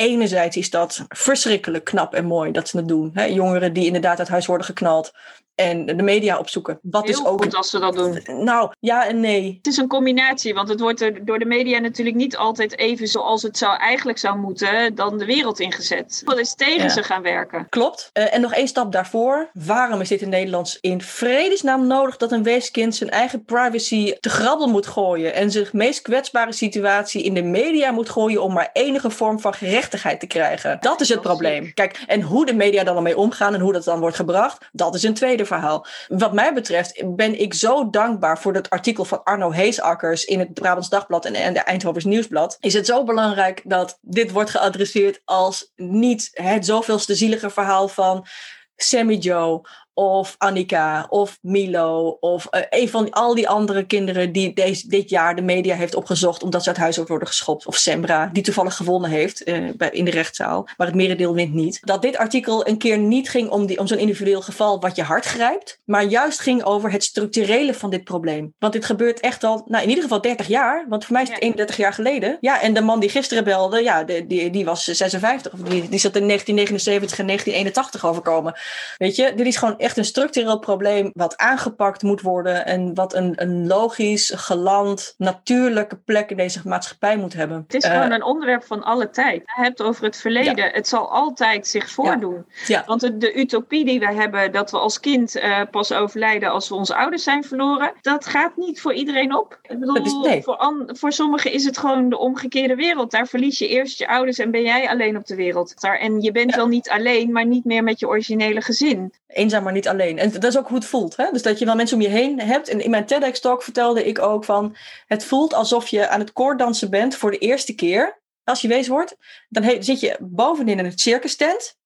is dat verschrikkelijk knap en mooi dat ze het doen. Jongeren die inderdaad uit huis worden geknald en de media opzoeken. Wat Heel is ook goed als ze dat doen. Nou, ja en nee. Het is een combinatie, want het wordt er door de media natuurlijk niet altijd even zoals het zou eigenlijk zou moeten dan de wereld ingezet. Dat is tegen ja. ze gaan werken. Klopt. Uh, en nog één stap daarvoor. Waarom is dit in Nederlands in vredesnaam nodig dat een weeskind zijn eigen privacy te grabbel moet gooien en zijn meest kwetsbare situatie in de media moet gooien om maar enige vorm van gerechtigheid te krijgen? Dat is het probleem. Kijk, en hoe de media dan ermee omgaan en hoe dat dan wordt gebracht, dat is een tweede verhaal. Wat mij betreft ben ik zo dankbaar voor dat artikel van Arno Heesakkers in het Brabants Dagblad en, de Eindhovens Nieuwsblad. Is het zo belangrijk dat dit wordt geadresseerd als niet het zoveelste zielige verhaal van Sammy Joe of Annika of Milo of uh, een van al die andere kinderen die deze, dit jaar de media heeft opgezocht omdat ze uit huis worden geschopt. Of Sembra, die toevallig gewonnen heeft uh, bij, in de rechtszaal, maar het merendeel wint niet. Dat dit artikel een keer niet ging om, die, om zo'n individueel geval wat je hart grijpt, maar juist ging over het structurele van dit probleem. Want dit gebeurt echt al, nou in ieder geval 30 jaar, want voor mij is het ja. 31 jaar geleden. Ja, en de man die gisteren belde, ja, de, die, die was 56, of die, die zat in 1979 en 1981 overkomen. Weet je, dit is gewoon echt een structureel probleem wat aangepakt moet worden en wat een, een logisch, geland, natuurlijke plek in deze maatschappij moet hebben. Het is uh, gewoon een onderwerp van alle tijd. Je hebt over het verleden. Ja. Het zal altijd zich voordoen. Ja. Ja. Want de, de, utopie die we hebben dat we als kind uh, pas overlijden als we onze ouders zijn verloren, dat gaat niet voor iedereen op. Ik bedoel, is, nee. voor, an, voor sommigen is het gewoon de omgekeerde wereld. Daar verlies je eerst je ouders en ben jij alleen op de wereld. Daar, en je bent wel niet alleen, maar niet meer met je originele gezin. Eenzaam, maar niet alleen. En dat is ook hoe het voelt. Hè? Dus dat je wel mensen om je heen hebt. En in mijn TEDx-talk vertelde ik ook van... Het voelt alsof je aan het koorddansen bent voor de eerste keer. Als je wees wordt. Dan zit je bovenin in het circus tent.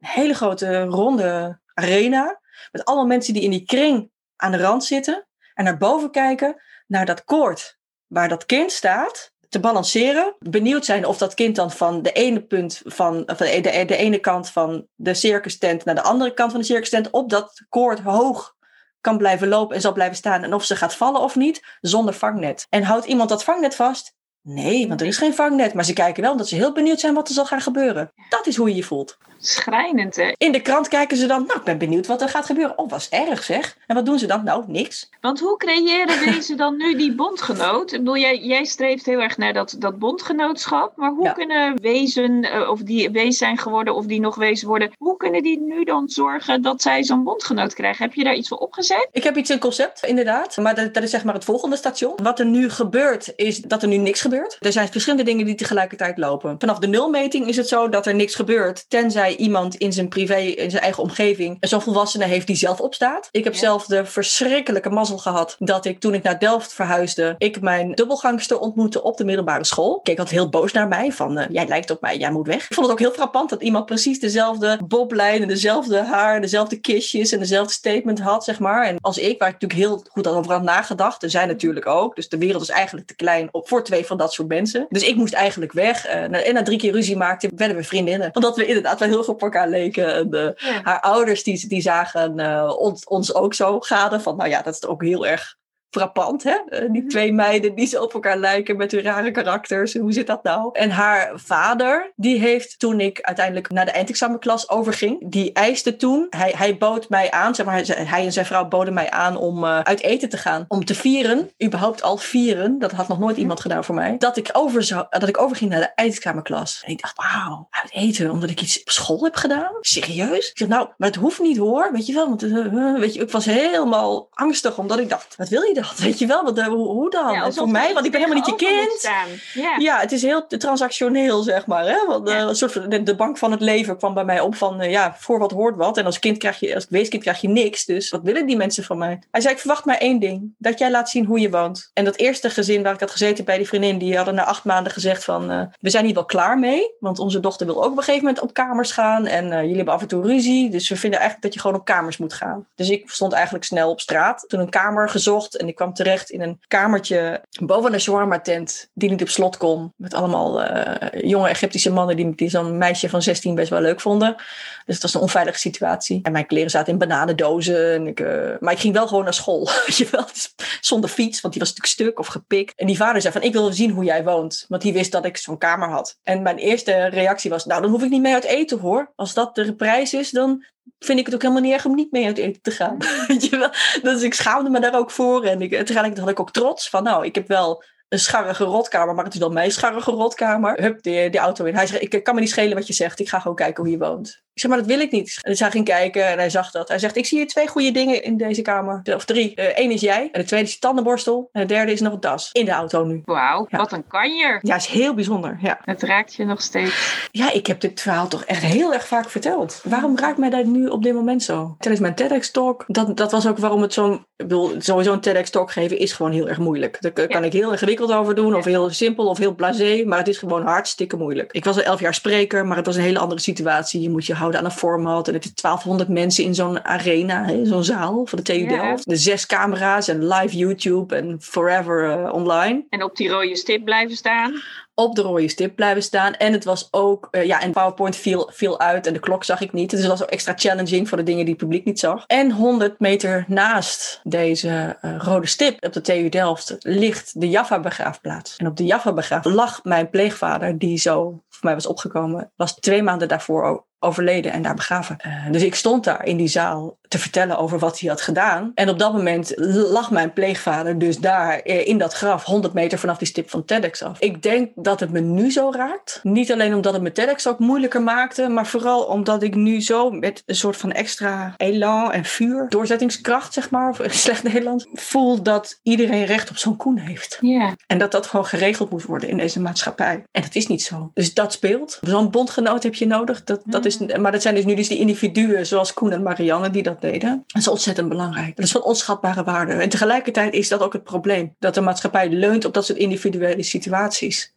Een hele grote ronde arena. Met allemaal mensen die in die kring aan de rand zitten. En naar boven kijken. Naar dat koord waar dat kind staat te balanceren. Benieuwd zijn of dat kind dan van de ene punt van, van de, de, de ene kant van de circus tent naar de andere kant van de circus tent op dat koord hoog kan blijven lopen en zal blijven staan. En of ze gaat vallen of niet, zonder vangnet. En houdt iemand dat vangnet vast? Nee, want er is geen vangnet. Maar ze kijken wel omdat ze heel benieuwd zijn wat er zal gaan gebeuren. Dat is hoe je je voelt. Schrijnend, hè? In de krant kijken ze dan, nou, ik ben benieuwd wat er gaat gebeuren. Oh, was erg zeg. En wat doen ze dan? Nou, niks. Want hoe creëren deze dan nu die bondgenoot? Ik bedoel, jij, jij streeft heel erg naar dat, dat bondgenootschap. Maar hoe ja. kunnen wezen, uh, of die wees zijn geworden, of die nog wezen worden, hoe kunnen die nu dan zorgen dat zij zo'n bondgenoot krijgen? Heb je daar iets voor opgezet? Ik heb iets in concept, inderdaad. Maar dat, dat is zeg maar het volgende station. Wat er nu gebeurt, is dat er nu niks gebeurt. Er zijn verschillende dingen die tegelijkertijd lopen. Vanaf de nulmeting is het zo dat er niks gebeurt, tenzij iemand in zijn privé, in zijn eigen omgeving, zo'n volwassene heeft die zelf opstaat. Ik heb ja. zelf de verschrikkelijke mazzel gehad dat ik toen ik naar Delft verhuisde, ik mijn dubbelgangster ontmoette op de middelbare school. Keek altijd heel boos naar mij van, uh, jij lijkt op mij, jij moet weg. Ik vond het ook heel frappant dat iemand precies dezelfde boblijn en dezelfde haar, dezelfde kistjes en dezelfde statement had, zeg maar. En als ik, waar ik natuurlijk heel goed over had nagedacht, er zijn natuurlijk ook, dus de wereld is eigenlijk te klein voor twee van dat soort mensen. Dus ik moest eigenlijk weg. Uh, en na drie keer ruzie maakte, werden we vriendinnen. Omdat we inderdaad wel heel goed op elkaar leken. En, ja. Haar ouders die, die zagen uh, ons, ons ook zo gaden. Van nou ja, dat is ook heel erg frappant, hè? Uh, die twee meiden die zo op elkaar lijken met hun rare karakters. Hoe zit dat nou? En haar vader, die heeft toen ik uiteindelijk naar de eindexamenklas overging, die eiste toen, hij, hij bood mij aan, zeg maar, hij en zijn vrouw boden mij aan om uh, uit eten te gaan. Om te vieren, überhaupt al vieren, dat had nog nooit iemand gedaan voor mij, dat ik, over zou, dat ik overging naar de eindexamenklas. En ik dacht, wauw, uit eten, omdat ik iets op school heb gedaan? Serieus? Ik zeg, nou, maar het hoeft niet hoor, weet je wel, want uh, weet je, ik was helemaal angstig, omdat ik dacht, wat wil je dat? Weet je wel? Wat, eh, hoe, hoe dan? Ja, voor mij, want ik ben helemaal niet je kind. Ja. Ja, het is heel transactioneel, zeg maar. Hè? Want, eh, een soort van, de, de bank van het leven kwam bij mij op van, eh, ja, voor wat hoort wat. En als kind krijg je, als weeskind krijg je niks. Dus wat willen die mensen van mij? Hij zei, ik verwacht maar één ding. Dat jij laat zien hoe je woont. En dat eerste gezin waar ik had gezeten bij die vriendin, die hadden na acht maanden gezegd van, we zijn hier wel klaar mee. Want onze dochter wil ook op een gegeven moment op kamers gaan. En jullie hebben af en toe ruzie. Dus we vinden eigenlijk dat je gewoon op kamers moet gaan. Dus ik stond eigenlijk snel op straat. Toen een kamer gezocht. En ik kwam terecht in een kamertje boven een shawarma tent. Die niet op slot kon. Met allemaal eh, jonge Egyptische mannen die, die zo'n meisje van 16 best wel leuk vonden. Dus het was een onveilige situatie. En mijn kleren zaten in bananendozen. En ik, eh, maar ik ging wel gewoon naar school. Dus Zonder fiets, want die was natuurlijk stuk of gepikt. En die vader zei van, ik wil zien hoe jij woont. Want die wist dat ik zo'n kamer had. En mijn eerste reactie was, nou dan hoef ik niet mee uit eten hoor. Als dat de prijs is, dan vind ik het ook helemaal niet erg om niet mee uit eten te gaan. Dus ik schaamde me daar ook voor. En ik, tegelijkertijd had ik ook trots van, nou, ik heb wel een scharrige rotkamer, maar het is wel mijn scharrige rotkamer. Hup, die, die auto in. Hij zegt, ik kan me niet schelen wat je zegt. Ik ga gewoon kijken hoe je woont. Ik zeg, maar dat wil ik niet. Dus hij ging kijken en hij zag dat. Hij zegt, ik zie hier twee goede dingen in deze kamer. Of drie. Eén is jij. En de tweede is je tandenborstel. En de derde is nog een tas. In de auto nu. Wauw, Ja. wat een kanjer. Ja, is heel bijzonder. Ja. Het raakt je nog steeds. ja, ik heb dit verhaal toch echt heel erg vaak verteld. Waarom raakt mij dat nu op dit moment zo? Tijdens mijn TEDx-talk, dat, dat was ook waarom het zo'n... Ik bedoel, sowieso een TEDx-talk geven is gewoon heel erg moeilijk. Daar kan Ja. ik heel ingewikkeld over doen, of heel simpel, of heel blasé. Maar het is gewoon hartstikke moeilijk. Ik was al elf jaar spreker, maar het was een hele andere situatie. Je moet je houden aan een format. En het is 1200 mensen in zo'n arena, zo'n zaal van de TU Ja. Delft. De zes camera's en live YouTube en forever eh, online En op die rode stip blijven staan. op de rode stip blijven staan. En het was ook, eh, ja, en PowerPoint viel, viel uit en de klok zag ik niet. Dus het was ook extra challenging voor de dingen die het publiek niet zag. En 100 meter naast deze eh, rode stip op de TU Delft ligt de Jaffa begraafplaats. En op de Jaffa begraafplaats lag mijn pleegvader, die zo voor mij was opgekomen, was twee maanden daarvoor o- overleden en daar begraven. Eh, dus ik stond daar in die zaal te vertellen over wat hij had gedaan. En op dat moment lag mijn pleegvader dus daar eh, in dat graf, 100 meter vanaf die stip van TEDx af. Ik denk dat het me nu zo raakt. Niet alleen omdat het me TEDx ook moeilijker maakte, maar vooral omdat ik nu zo met een soort van extra elan en vuur, doorzettingskracht zeg maar, of slecht Nederlands, voel dat iedereen recht op zo'n koen heeft. Ja. En dat dat gewoon geregeld moet worden in deze maatschappij. En dat is niet zo. Dus dat speelt. Zo'n bondgenoot heb je nodig. Dat, dat is, maar dat zijn dus nu dus die individuen zoals Koen en Marianne die dat deden. Dat is ontzettend belangrijk. Dat is van onschatbare waarde. En tegelijkertijd is dat ook het probleem. Dat de maatschappij leunt op dat soort individuele situaties.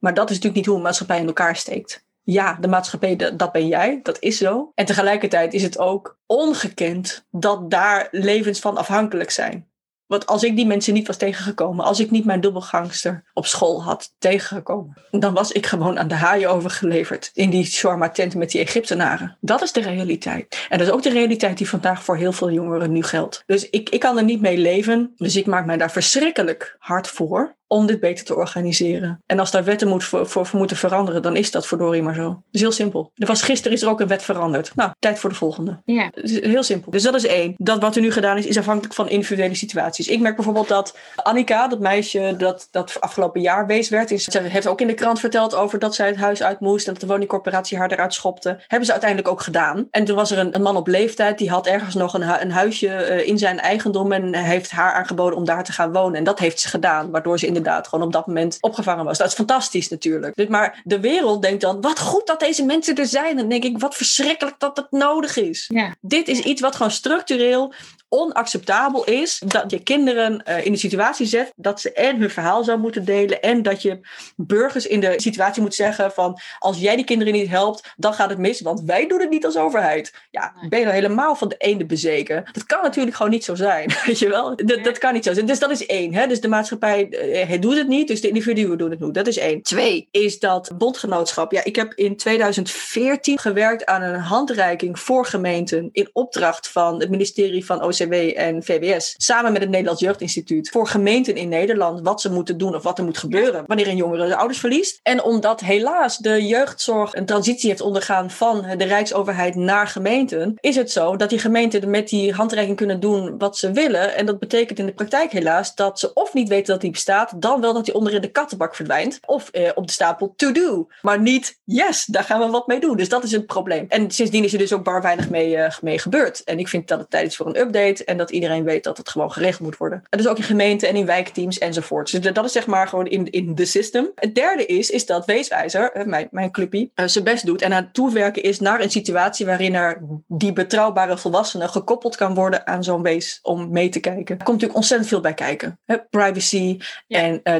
Maar dat is natuurlijk niet hoe een maatschappij in elkaar steekt. Ja, de maatschappij, dat ben jij, dat is zo. En tegelijkertijd is het ook ongekend dat daar levens van afhankelijk zijn. Want als ik die mensen niet was tegengekomen, als ik niet mijn dubbelgangster op school had tegengekomen, dan was ik gewoon aan de haaien overgeleverd in die shawarma tent met die Egyptenaren. Dat is de realiteit. En dat is ook de realiteit die vandaag voor heel veel jongeren nu geldt. Dus ik, ik kan er niet mee leven. Dus ik maak mij daar verschrikkelijk hard voor om dit beter te organiseren. En als daar wetten moet voor, voor, voor moeten veranderen, dan is dat verdorie maar zo. Is heel simpel. Er was gisteren is er ook een wet veranderd. Nou, tijd voor de volgende. Ja. Het is heel simpel. Dus dat is één. Dat wat er nu gedaan is, is afhankelijk van individuele situaties. Ik merk bijvoorbeeld dat Annika, dat meisje dat, dat afgelopen jaar wees werd, is, ze heeft ook in de krant verteld over dat zij het huis uit moest en dat de woningcorporatie haar eruit schopte. Hebben ze uiteindelijk ook gedaan. En toen was er een, een man op leeftijd, die had ergens nog een, hu- een huisje eh, in zijn eigendom en heeft haar aangeboden om daar te gaan wonen. En dat heeft ze gedaan, waardoor ze inderdaad gewoon op dat moment opgevangen was. Dat is fantastisch natuurlijk. Dus, maar de wereld denkt dan, wat goed dat deze mensen er zijn. En dan denk ik, wat verschrikkelijk dat het nodig is. Ja. Dit is iets wat gewoon structureel onacceptabel is. Dat je kinderen eh, in de situatie zet dat ze en hun verhaal zou moeten delen. En dat je burgers in de situatie moet zeggen van als jij die kinderen niet helpt, dan gaat het mis. Want wij doen het niet als overheid. Ja, ben je dan helemaal van de ene bezeken? Dat kan natuurlijk gewoon niet zo zijn. Weet je wel? Dat, dat kan niet zo zijn. Dus dat is één. Hè? Dus de maatschappij het doet het niet. Dus de individuen doen het niet. Dat is één. Twee is dat bondgenootschap. Ja, ik heb in 2014 gewerkt aan een handreiking voor gemeenten in opdracht van het ministerie van OCW en VWS. Samen met het Nederlands Jeugdinstituut. Voor gemeenten in Nederland wat ze moeten doen of wat er moet gebeuren wanneer een jongere de ouders verliest. En omdat helaas de jeugdzorg een transitie heeft ondergaan van de Rijksoverheid naar gemeenten, is het zo dat die gemeenten met die handreiking kunnen doen wat ze willen. En dat betekent in de praktijk helaas dat ze of niet weten dat die bestaat, dan wel dat hij onderin de kattenbak verdwijnt. Of eh, op de stapel to do. Maar niet, yes, daar gaan we wat mee doen. Dus dat is een probleem. En sindsdien is er dus ook bar weinig mee, uh, mee gebeurd. En ik vind dat het tijd is voor een update. En dat iedereen weet dat het gewoon geregeld moet worden. En dus ook in gemeenten en in wijkteams enzovoort. Dus dat is zeg maar gewoon in, in de system. Het derde is, is dat Weeswijzer, eh, mijn, mijn clubje, zijn best doet. En aan het toewerken is naar een situatie waarin er die betrouwbare volwassene gekoppeld kan worden aan zo'n wees om mee te kijken. Er komt natuurlijk ontzettend veel bij kijken. Hè? Privacy ja. Uh,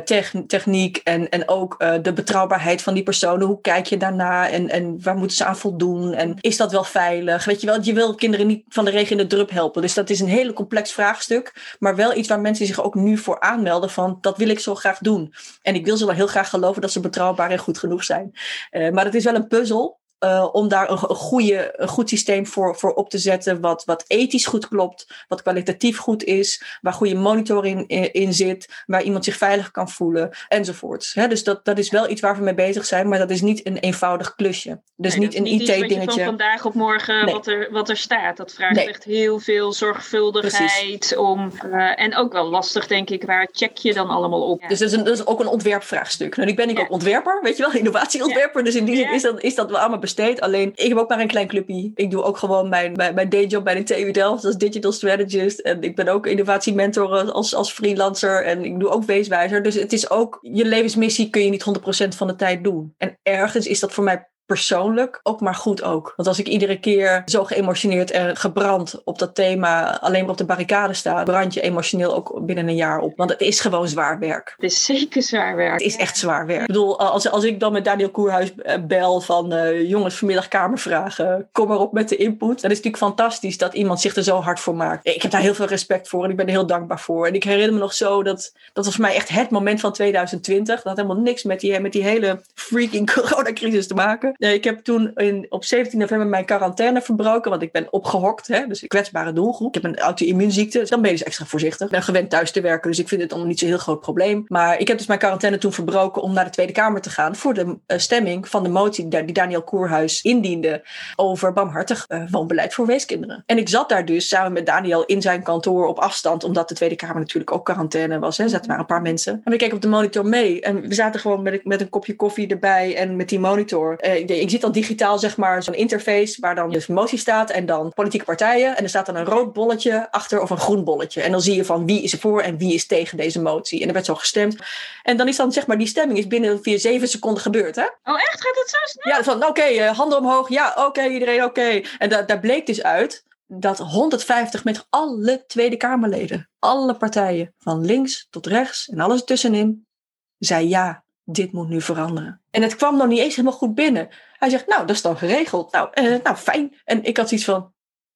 techniek en, en ook uh, de betrouwbaarheid van die personen. Hoe kijk je daarna en, en waar moeten ze aan voldoen? En is dat wel veilig? Weet je wel, je wil kinderen niet van de regen in de drup helpen. Dus dat is een hele complex vraagstuk. Maar wel iets waar mensen zich ook nu voor aanmelden van dat wil ik zo graag doen. En ik wil ze wel heel graag geloven dat ze betrouwbaar en goed genoeg zijn. Uh, maar het is wel een puzzel. Uh, om daar een, goede, een goed systeem voor, voor op te zetten, wat, wat ethisch goed klopt, wat kwalitatief goed is, waar goede monitoring in, in zit, waar iemand zich veilig kan voelen, enzovoort. He, dus dat, dat is wel iets waar we mee bezig zijn, maar dat is niet een eenvoudig klusje. Dus nee, niet een IT-dingetje. van vandaag op morgen nee. wat, er, wat er staat. Dat vraagt nee. echt heel veel zorgvuldigheid Precies. om. Uh, en ook wel lastig, denk ik, waar check je dan allemaal op? Ja. Dus dat is, een, dat is ook een ontwerpvraagstuk. Nou, ik ben ik ja. ook ontwerper, weet je wel, innovatieontwerper. Dus in die zin is dat, is dat wel allemaal Alleen, ik heb ook maar een klein clubje. Ik doe ook gewoon mijn, mijn, mijn dayjob bij de TU Delft als digital strategist. En ik ben ook innovatiementor als, als freelancer. En ik doe ook weeswijzer. Dus het is ook, je levensmissie kun je niet 100% van de tijd doen. En ergens is dat voor mij persoonlijk ook maar goed ook. Want als ik iedere keer zo geëmotioneerd en gebrand op dat thema alleen maar op de barricade sta, brand je emotioneel ook binnen een jaar op. Want het is gewoon zwaar werk. Het is zeker zwaar werk. Het is echt zwaar werk. Ik bedoel, als, als ik dan met Daniel Koerhuis bel van uh, jongens, vanmiddag kamervragen, kom maar op met de input. Dan is natuurlijk fantastisch dat iemand zich er zo hard voor maakt. Ik heb daar heel veel respect voor en ik ben er heel dankbaar voor. En ik herinner me nog zo dat, dat was voor mij echt het moment van 2020. Dat had helemaal niks met die, met die hele freaking coronacrisis te maken. Ik heb toen in, op 17 november mijn quarantaine verbroken, want ik ben opgehokt, hè, dus een kwetsbare doelgroep. Ik heb een auto-immuunziekte, dus dan ben je dus extra voorzichtig. Ik ben gewend thuis te werken, dus ik vind het allemaal niet zo'n heel groot probleem. Maar ik heb dus mijn quarantaine toen verbroken om naar de Tweede Kamer te gaan voor de uh, stemming van de motie die Daniel Koerhuis indiende over barmhartig uh, woonbeleid voor weeskinderen. En ik zat daar dus samen met Daniel in zijn kantoor op afstand, omdat de Tweede Kamer natuurlijk ook quarantaine was. Er zaten maar een paar mensen. En we keken op de monitor mee en we zaten gewoon met, met een kopje koffie erbij en met die monitor. Uh, ik ziet dan digitaal zeg maar zo'n interface waar dan dus motie staat en dan politieke partijen. En er staat dan een rood bolletje achter of een groen bolletje. En dan zie je van wie is er voor en wie is tegen deze motie. En er werd zo gestemd. En dan is dan zeg maar die stemming is binnen via zeven seconden gebeurd. Hè? Oh echt? Gaat het zo snel? Ja, van oké, okay, uh, handen omhoog. Ja, oké, okay, iedereen oké. Okay. En da daar bleek dus uit dat 150 met alle Tweede Kamerleden, alle partijen, van links tot rechts en alles tussenin, zei ja, dit moet nu veranderen. En het kwam nog niet eens helemaal goed binnen. Hij zegt, nou, dat is dan geregeld. Nou, uh, nou fijn. En ik had zoiets van,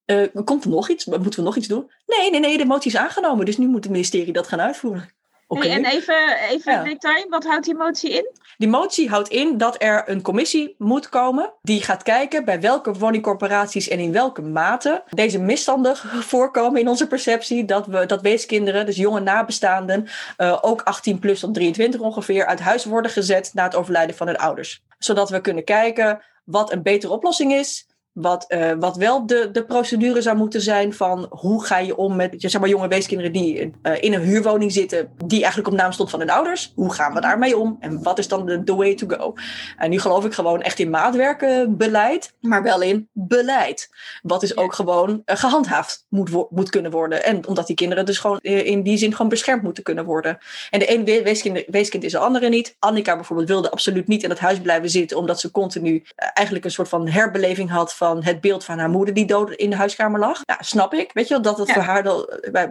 uh, komt er nog iets? Moeten we nog iets doen? Nee, nee, nee, de motie is aangenomen. Dus nu moet het ministerie dat gaan uitvoeren. Okay. Hey, en even, even ja. detail, wat houdt die motie in? Die motie houdt in dat er een commissie moet komen die gaat kijken bij welke woningcorporaties en in welke mate deze misstanden voorkomen in onze perceptie. Dat, we, dat weeskinderen, dus jonge nabestaanden, uh, ook 18 plus tot 23 ongeveer, uit huis worden gezet na het overlijden van hun ouders. Zodat we kunnen kijken wat een betere oplossing is. Wat, uh, wat wel de, de procedure zou moeten zijn van hoe ga je om met zeg maar, jonge weeskinderen die uh, in een huurwoning zitten, die eigenlijk op naam stond van hun ouders. Hoe gaan we daarmee om? En wat is dan de, the way to go? En nu geloof ik gewoon echt in maatwerkenbeleid, maar wel in beleid. Wat dus ook gewoon uh, gehandhaafd moet, moet kunnen worden. En omdat die kinderen dus gewoon in die zin gewoon beschermd moeten kunnen worden. En de ene weeskind, weeskind is de andere niet. Annika bijvoorbeeld wilde absoluut niet in het huis blijven zitten, omdat ze continu eigenlijk een soort van herbeleving had van het beeld van haar moeder die dood in de huiskamer lag. Ja, snap ik. Weet je wel, dat het ja. voor haar,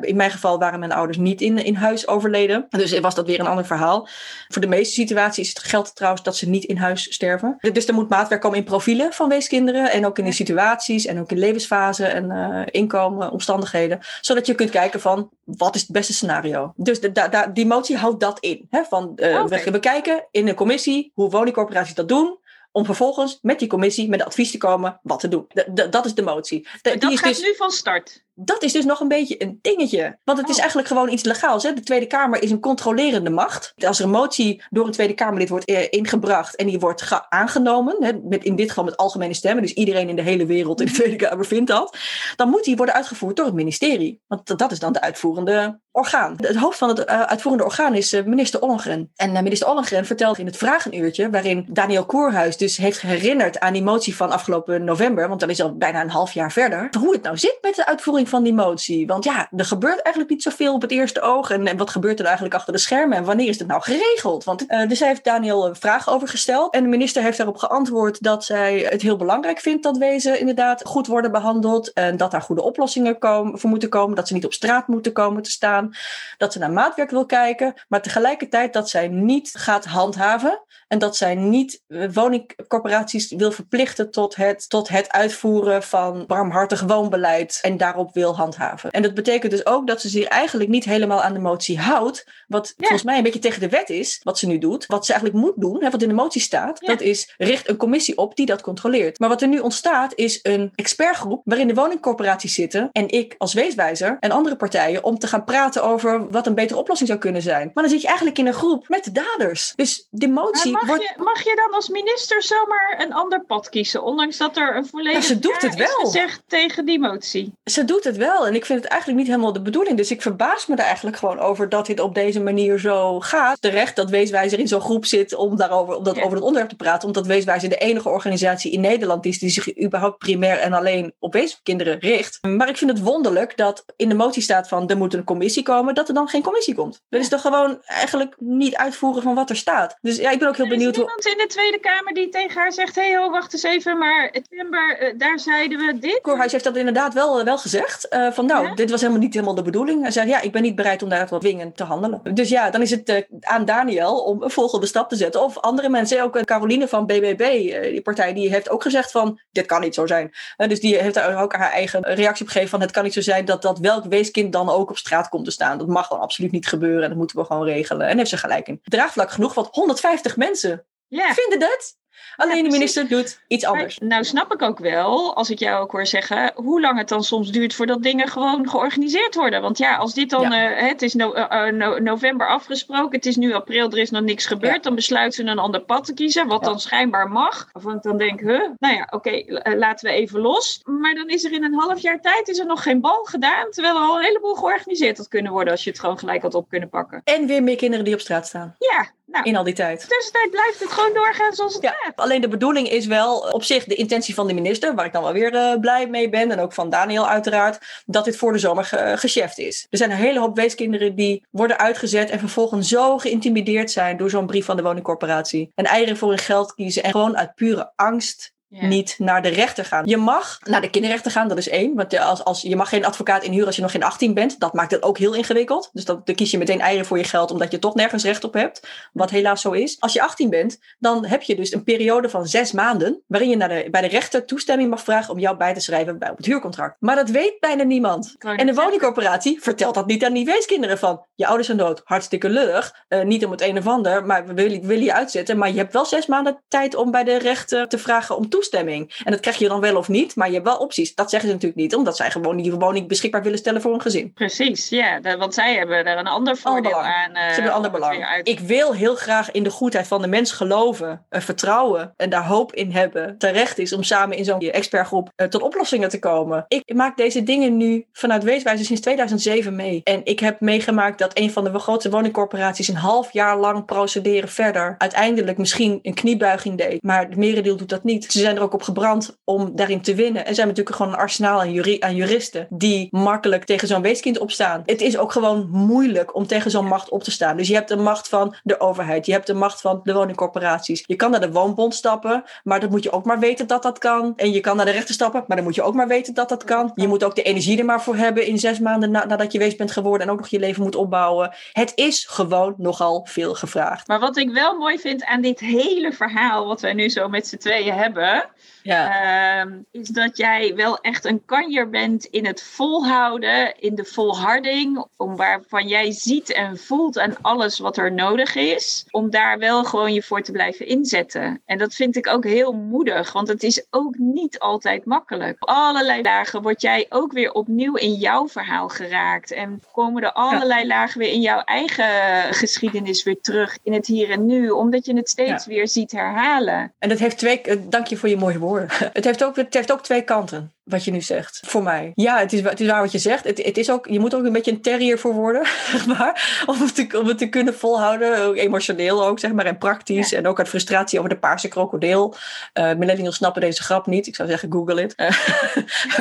in mijn geval waren mijn ouders niet in, in huis overleden. Dus was dat weer een ander verhaal. Voor de meeste situaties geldt trouwens dat ze niet in huis sterven. Dus er moet maatwerk komen in profielen van weeskinderen. En ook in de situaties en ook in levensfase en uh, inkomen, omstandigheden. Zodat je kunt kijken van wat is het beste scenario. Dus de, de, die motie houdt dat in. Hè? Van, uh, okay. We bekijken in een commissie hoe woningcorporaties dat doen om vervolgens met die commissie met advies te komen wat te doen. D dat is de motie. De, dat die is gaat dus, nu van start. Dat is dus nog een beetje een dingetje. Want het is Oh. eigenlijk gewoon iets legaals. Hè? De Tweede Kamer is een controlerende macht. Als er een motie door een Tweede Kamerlid wordt eh, ingebracht en die wordt ge- aangenomen, hè, met, in dit geval met algemene stemmen, dus iedereen in de hele wereld in de Tweede Kamer vindt dat, dan moet die worden uitgevoerd door het ministerie. Want dat- is dan de uitvoerende orgaan. Het hoofd van het eh, uitvoerende orgaan is eh, minister Ollongren. En minister Ollongren vertelt in het vragenuurtje, waarin Daniel Koerhuis dus heeft herinnerd aan die motie van afgelopen november, want dan is al bijna een half jaar verder, hoe het nou zit met de uitvoering van die motie. Want ja, er gebeurt eigenlijk niet zoveel op het eerste oog. En, wat gebeurt er nou eigenlijk achter de schermen? En wanneer is het nou geregeld? Want, eh, dus heeft Daniel een vraag over gesteld. En de minister heeft daarop geantwoord dat zij het heel belangrijk vindt dat wezen inderdaad goed worden behandeld. En dat daar goede oplossingen komen, voor moeten komen. Dat ze niet op straat moeten komen te staan. Dat ze naar maatwerk wil kijken. Maar tegelijkertijd dat zij niet gaat handhaven. En dat zij niet eh, woningcorporaties wil verplichten tot het, tot het uitvoeren van barmhartig woonbeleid. En daarop wil handhaven. En dat betekent dus ook dat ze zich eigenlijk niet helemaal aan de motie houdt. Wat volgens mij een beetje tegen de wet is, wat ze nu doet. Wat ze eigenlijk moet doen, hè, wat in de motie staat. Ja. Dat is, richt een commissie op die dat controleert. Maar wat er nu ontstaat is een expertgroep waarin de woningcorporaties zitten. En ik als weeswijzer en andere partijen om te gaan praten over wat een betere oplossing zou kunnen zijn. Maar dan zit je eigenlijk in een groep met de daders. Dus de motie mag, wordt... je, mag je dan als minister zomaar een ander pad kiezen? Ondanks dat er een volledig Ja, ze doet het wel. gezegd tegen die motie. Ze doet het wel en ik vind het eigenlijk niet helemaal de bedoeling. Dus ik verbaas me er eigenlijk gewoon over dat dit op deze manier zo gaat. Terecht dat Weeswijzer in zo'n groep zit om, daarover, om dat, Ja. over dat onderwerp te praten. Omdat Weeswijzer de enige organisatie in Nederland is die zich überhaupt primair en alleen op weeskinderen richt. Maar ik vind het wonderlijk dat in de motie staat van er moet een commissie komen, dat er dan geen commissie komt. Dat is toch gewoon eigenlijk niet uitvoeren van wat er staat. Dus ja, ik ben ook heel Er is benieuwd hoe... niemand in de Tweede Kamer die tegen haar zegt: hé, hey, ho, wacht eens even, maar september, eh, daar zeiden we dit. Koorhuis heeft dat inderdaad wel, wel gezegd. Eh, van nou, Ja? dit was helemaal niet helemaal de bedoeling. Hij zei, ja, ik ben niet bereid om daar wat dwingend te handelen. Dus ja, dan is het eh, aan Daniel om een volgende stap te zetten. Of andere mensen, ook eh, Caroline van BBB, die partij, die heeft ook gezegd van, dit kan niet zo zijn. Dus die heeft daar ook haar eigen reactie op gegeven van, het kan niet zo zijn dat, dat welk weeskind dan ook op straat komt te staan. Dat mag dan absoluut niet gebeuren en dat moeten we gewoon regelen. En heeft ze gelijk in. Draagvlak genoeg, want 150 mensen vinden dat. Alleen de minister doet iets Maar, anders. nou snap ik ook wel, als ik jou ook hoor zeggen, hoe lang het dan soms duurt voordat dingen gewoon georganiseerd worden. Want ja, als dit dan, Ja. eh, het is no- eh, eh, no- november afgesproken, het is nu april, er is nog niks gebeurd, Ja. dan besluiten ze een ander pad te kiezen, wat dan schijnbaar mag. Waarvan ik dan denk, huh, nou ja, oké, laten we even los. Maar dan is er in een half jaar tijd is er nog geen bal gedaan, terwijl er al een heleboel georganiseerd had kunnen worden als je het gewoon gelijk had op kunnen pakken. En weer meer kinderen die op straat staan. Ja, nou, in al die tijd. tussentijd blijft het gewoon doorgaan zoals het Ja, gaat. alleen de bedoeling is wel op zich de intentie van de minister, waar ik dan wel weer eh, blij mee ben, en ook van Daniel uiteraard, dat dit voor de zomer ge gecheft is. Er zijn een hele hoop weeskinderen die worden uitgezet en vervolgens zo geïntimideerd zijn door zo'n brief van de woningcorporatie. En eieren voor hun geld kiezen en gewoon uit pure angst Ja. niet naar de rechter gaan. Je mag naar de kinderrechter gaan, dat is één. Want als, als, je mag geen advocaat inhuren als je nog geen 18 bent. Dat maakt het ook heel ingewikkeld. Dus dat, dan kies je meteen eieren voor je geld, omdat je toch nergens recht op hebt. Wat helaas zo is. Als je 18 bent, dan heb je dus een periode van zes maanden. waarin je naar de, bij de rechter toestemming mag vragen om jou bij te schrijven bij, op het huurcontract. Maar dat weet bijna niemand. En de woningcorporatie vertelt dat niet aan die weeskinderen van. Je ouders zijn dood, hartstikke lullig. Eh, niet om het een of ander, maar we willen, willen je uitzetten. Maar je hebt wel zes maanden tijd om bij de rechter te vragen om toestemming. En dat krijg je dan wel of niet, maar je hebt wel opties. Dat zeggen ze natuurlijk niet, omdat zij gewoon die woning beschikbaar willen stellen voor een gezin. Precies, ja, want zij hebben daar een ander voordeel belang. aan. eh, Ze hebben een ander belang. uit- Ik wil heel graag in de goedheid van de mens geloven, eh, vertrouwen en daar hoop in hebben. Terecht is om samen in zo'n expertgroep eh, tot oplossingen te komen. Ik maak deze dingen nu vanuit Weeswijze sinds 2007 mee. En ik heb meegemaakt dat een van de grootste woningcorporaties een half jaar lang procederen verder uiteindelijk misschien een kniebuiging deed. Maar het merendeel doet dat niet. Ze zijn er ook op gebrand om daarin te winnen. En zijn natuurlijk gewoon een arsenaal aan, juri- aan juristen die makkelijk tegen zo'n weeskind opstaan. Het is ook gewoon moeilijk om tegen zo'n macht op te staan. Dus je hebt de macht van de overheid. Je hebt de macht van de woningcorporaties. Je kan naar de woonbond stappen, maar dan moet je ook maar weten dat dat kan. En je kan naar de rechter stappen, maar dan moet je ook maar weten dat dat kan. Je moet ook de energie er maar voor hebben in zes maanden na- nadat je wees bent geworden en ook nog je leven moet opbouwen. Het is gewoon nogal veel gevraagd. Maar wat ik wel mooi vind aan dit hele verhaal, wat wij nu zo met z'n tweeën hebben, horen, Ja. ehm, is dat jij wel echt een kanjer bent in het volhouden, in de volharding, om waarvan jij ziet en voelt aan alles wat er nodig is, om daar wel gewoon je voor te blijven inzetten. En dat vind ik ook heel moedig, want het is ook niet altijd makkelijk. Op allerlei dagen word jij ook weer opnieuw in jouw verhaal geraakt en komen er allerlei lagen weer in jouw eigen geschiedenis weer terug, in het hier en nu, omdat je het steeds weer ziet herhalen. En dat heeft twee. eh, Dank je voor je mooie Het heeft ook, het heeft ook twee kanten. Wat je nu zegt, voor mij. Ja, het is, het is waar wat je zegt. Het, het is ook, je moet ook een beetje een terrier voor worden, zeg maar. Om het te, om het te kunnen volhouden. Ook emotioneel ook, zeg maar. En praktisch. En ook uit frustratie over de paarse krokodil. Eh millennials snappen deze grap niet. Ik zou zeggen, google it. Eh,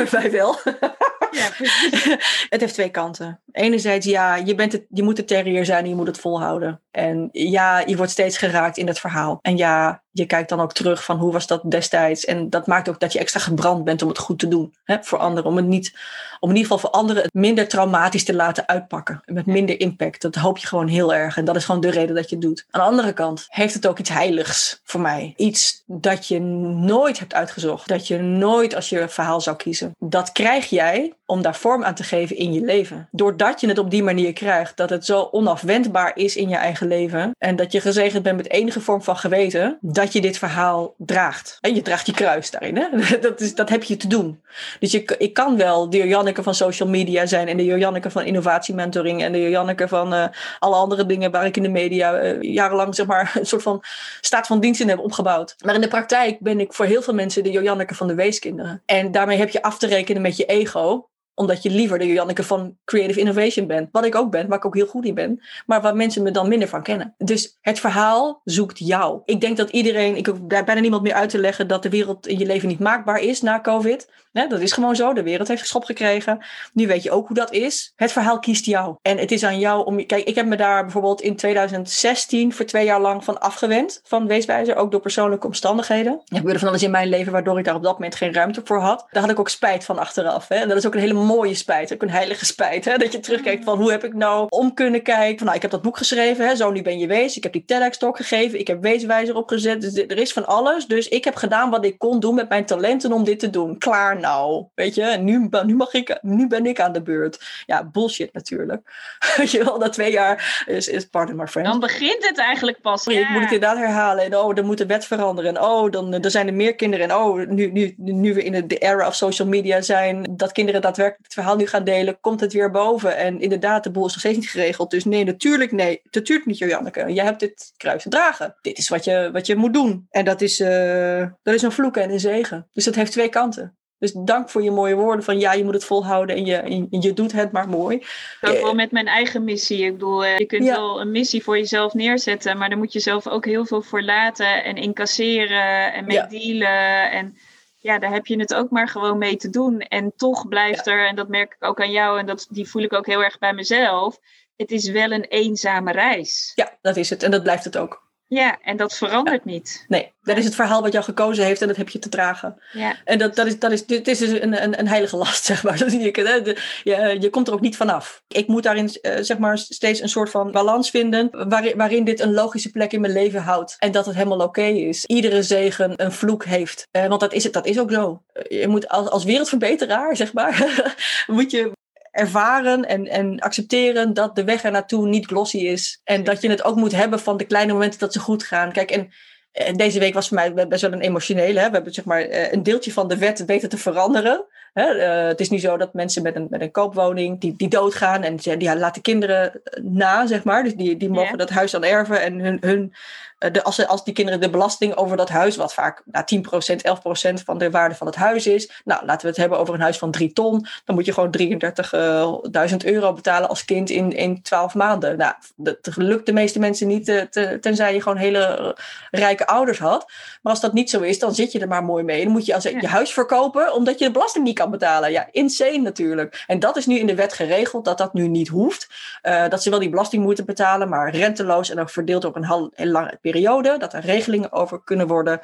wij wel. Ja, het heeft twee kanten. Enerzijds, ja, je, bent het, je moet de terrier zijn en je moet het volhouden. En ja, je wordt steeds geraakt in het verhaal. En ja, je kijkt dan ook terug van hoe was dat destijds. En dat maakt ook dat je extra gebrand bent om het goed te doen. Hè, voor anderen. Om, het niet, om in ieder geval voor anderen het minder traumatisch te laten uitpakken. Met minder impact. Dat hoop je gewoon heel erg. En dat is gewoon de reden dat je het doet. Aan de andere kant heeft het ook iets heiligs voor mij. Iets dat je nooit hebt uitgezocht. Dat je nooit als je verhaal zou kiezen. Dat krijg jij om daar vorm aan te geven in je leven. Doordat je het op die manier krijgt, dat het zo onafwendbaar is in je eigen leven. En dat je gezegend bent met enige vorm van geweten, dat je dit verhaal draagt. En je draagt je kruis daarin. Hè? Dat, is, dat heb je te doen. Dus je, ik kan wel de Janneke van social media zijn en de Janneke van innovatiementoring en de Janneke van eh, alle andere dingen waar ik in de media eh, jarenlang zeg maar een soort van staat van dienst in heb opgebouwd. Maar in de praktijk ben ik voor heel veel mensen de Janneke van de weeskinderen. En daarmee heb je af te rekenen met je ego omdat je liever de Janneke van Creative Innovation bent. Wat ik ook ben, waar ik ook heel goed in ben. Maar waar mensen me dan minder van kennen. Dus het verhaal zoekt jou. Ik denk dat iedereen, ik daar bijna niemand meer uit te leggen dat de wereld in je leven niet maakbaar is na COVID. Dat is gewoon zo. De wereld heeft schop gekregen. Nu weet je ook hoe dat is. Het verhaal kiest jou. En het is aan jou om. Kijk, ik heb me daar bijvoorbeeld in 2016 voor twee jaar lang van afgewend. Van Weeswijzer. Ook door persoonlijke omstandigheden. Er gebeurde van alles in mijn leven waardoor ik daar op dat moment geen ruimte voor had. Daar had ik ook spijt van achteraf. Hè. En dat is ook een hele mooie spijt. Ook een heilige spijt. Hè. Dat je terugkijkt van hoe heb ik nou om kunnen kijken. Van, nou, ik heb dat boek geschreven. Hè. Zo nu ben je wees. Ik heb die TEDx-talk gegeven. Ik heb Weeswijzer opgezet. Dus er is van alles. Dus ik heb gedaan wat ik kon doen met mijn talenten om dit te doen. Klaar nou. Weet je. Nu, nu, mag ik, nu ben ik aan de beurt. Ja, bullshit natuurlijk. Weet je wel, na twee jaar is, is pardon my friend. Dan begint het eigenlijk pas. Ik moet het inderdaad herhalen. En oh, dan moet de wet veranderen. En oh, dan, dan zijn er meer kinderen. En oh, nu, nu, nu we in de era of social media zijn, dat kinderen daadwerkelijk het verhaal nu gaan delen, komt het weer boven. En inderdaad, de boel is nog steeds niet geregeld. Dus nee, natuurlijk nee. Natuurlijk niet, Janneke. Jij hebt dit kruis te dragen. Dit is wat je, wat je moet doen. En dat is, uh, dat is een vloek en een zegen. Dus dat heeft twee kanten. Dus dank voor je mooie woorden van ja, je moet het volhouden en je, en je doet het maar mooi. Ook wel met mijn eigen missie. Ik bedoel, je kunt ja. wel een missie voor jezelf neerzetten, maar daar moet je zelf ook heel veel voor laten en incasseren en mee ja. dealen. En ja, daar heb je het ook maar gewoon mee te doen. En toch blijft ja. er, en dat merk ik ook aan jou en dat, die voel ik ook heel erg bij mezelf, het is wel een eenzame reis. Ja, dat is het en dat blijft het ook. Ja, en dat verandert ja. niet. Nee, dat is het verhaal wat jou gekozen heeft en dat heb je te dragen. Ja. En dat, dat is, dat is, dit is dus een, een, een heilige last, zeg maar. Dat je, je, je komt er ook niet vanaf. Ik moet daarin uh, zeg maar steeds een soort van balans vinden waarin, waarin dit een logische plek in mijn leven houdt. En dat het helemaal oké okay is. Iedere zegen een vloek heeft. Uh, want dat is, het, dat is ook zo. Je moet als, als wereldverbeteraar, zeg maar, moet je ervaren en, en accepteren dat de weg er naartoe niet glossy is. En dat je het ook moet hebben van de kleine momenten dat ze goed gaan. Kijk, en, en deze week was voor mij best wel een emotionele. Hè? We hebben zeg maar een deeltje van de wet weten te veranderen. Hè? Uh, het is niet zo dat mensen met een, met een koopwoning die, die doodgaan en die, die laten kinderen na, zeg maar. Dus die, die mogen ja. dat huis dan erven en hun, hun de, als, als die kinderen de belasting over dat huis, wat vaak nou, 10%, 11% van de waarde van het huis is. Nou, laten we het hebben over een huis van 3 ton. Dan moet je gewoon 33.000 euro betalen als kind in, in 12 maanden. Nou, dat lukt de meeste mensen niet, te, tenzij je gewoon hele rijke ouders had. Maar als dat niet zo is, dan zit je er maar mooi mee. Dan moet je als, je huis verkopen, omdat je de belasting niet kan betalen. Ja, insane natuurlijk. En dat is nu in de wet geregeld, dat dat nu niet hoeft. Uh, dat ze wel die belasting moeten betalen, maar renteloos en dan verdeeld op een heel, heel lange periode, dat er regelingen over kunnen worden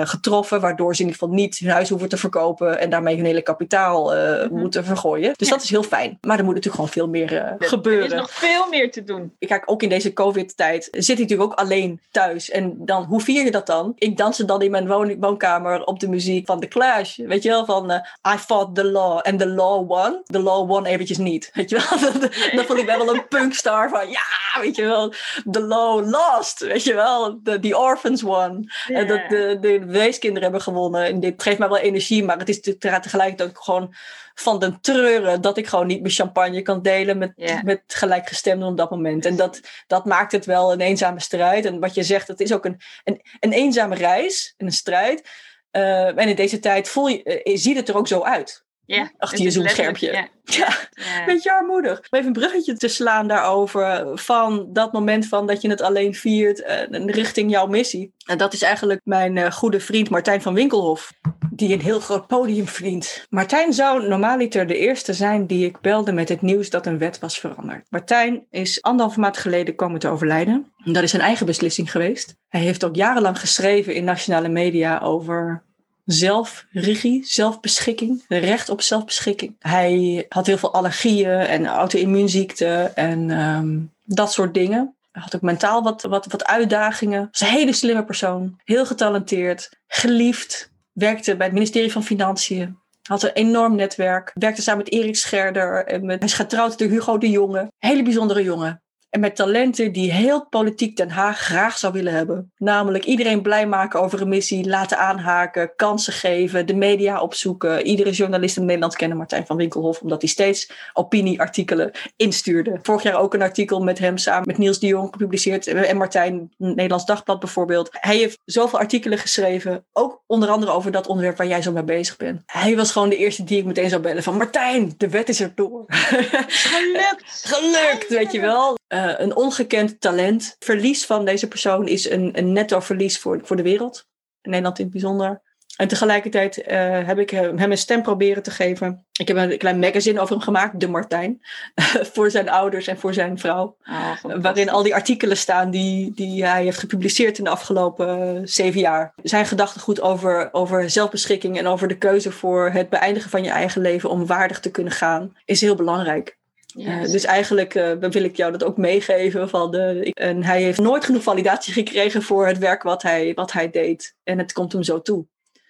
getroffen, waardoor ze in ieder geval niet hun huis hoeven te verkopen en daarmee hun hele kapitaal uh, mm-hmm. moeten vergooien. Dus dat is heel fijn. Maar er moet natuurlijk gewoon veel meer gebeuren. Er is nog veel meer te doen. Kijk, ook in deze COVID-tijd zit ik natuurlijk ook alleen thuis. En dan, hoe vier je dat dan? Ik danste dan in mijn woon woonkamer op de muziek van The Clash. Weet je wel, van I fought the law and the law won. The law won eventjes niet. Weet je wel? dan vond ik wel een punkstar van ja, weet je wel. The law lost. Weet je wel. The, the orphans won. En dat de, de weeskinderen hebben gewonnen. En dit geeft mij wel energie, maar het is tegelijkertijd ook gewoon van de treuren dat ik gewoon niet mijn champagne kan delen met, yeah. met gelijkgestemden op dat moment. En dat, dat maakt het wel een eenzame strijd. En wat je zegt, het is ook een, een, een eenzame reis en een strijd. Uh, en in deze tijd voel je, uh, ziet het er ook zo uit. Ja, achter je zoomschermpje. Ja. Ja. ja, beetje armoedig. Om even een bruggetje te slaan daarover van dat moment van dat je het alleen viert uh, richting jouw missie. En dat is eigenlijk mijn uh, goede vriend Martijn van Winkelhof, die een heel groot podium verdient. Martijn zou normaaliter de eerste zijn die ik belde met het nieuws dat een wet was veranderd. Martijn is anderhalve maand geleden komen te overlijden. Dat is zijn eigen beslissing geweest. Hij heeft ook jarenlang geschreven in nationale media over zelfregie, zelfbeschikking, recht op zelfbeschikking. Hij had heel veel allergieën en auto-immuunziekten en um, dat soort dingen. Hij had ook mentaal wat, wat, wat uitdagingen. Was een hele slimme persoon, heel getalenteerd, geliefd. Werkte bij het ministerie van Financiën. Had een enorm netwerk. Werkte samen met Erik Scherder. En hij is getrouwd door Hugo de Jonge. Hele bijzondere jongen. En met talenten die heel politiek Den Haag graag zou willen hebben. Namelijk iedereen blij maken over een missie, laten aanhaken, kansen geven, de media opzoeken. Iedere journalist in Nederland kennen Martijn van Winkelhof, omdat hij steeds opinieartikelen instuurde. Vorig jaar ook een artikel met hem samen met Niels de Jong gepubliceerd. En Martijn, Nederlands Dagblad bijvoorbeeld. Hij heeft zoveel artikelen geschreven, ook onder andere over dat onderwerp waar jij zo mee bezig bent. Hij was gewoon de eerste die ik meteen zou bellen van Martijn, de wet is er door. Gelukt! Gelukt, weet je wel. Uh, een ongekend talent. Verlies van deze persoon is een, een netto verlies voor, voor de wereld. In Nederland in het bijzonder. En tegelijkertijd uh, heb ik hem een stem proberen te geven. Ik heb een klein magazine over hem gemaakt, De Martijn. voor zijn ouders en voor zijn vrouw. Oh, waarin al die artikelen staan die, die hij heeft gepubliceerd in de afgelopen uh, zeven jaar. Zijn gedachtegoed over, over zelfbeschikking en over de keuze voor het beëindigen van je eigen leven om waardig te kunnen gaan, is heel belangrijk. Uh, dus eigenlijk uh, wil ik jou dat ook meegeven. Van de, en hij heeft nooit genoeg validatie gekregen voor het werk wat hij, wat hij deed. En het komt hem zo toe.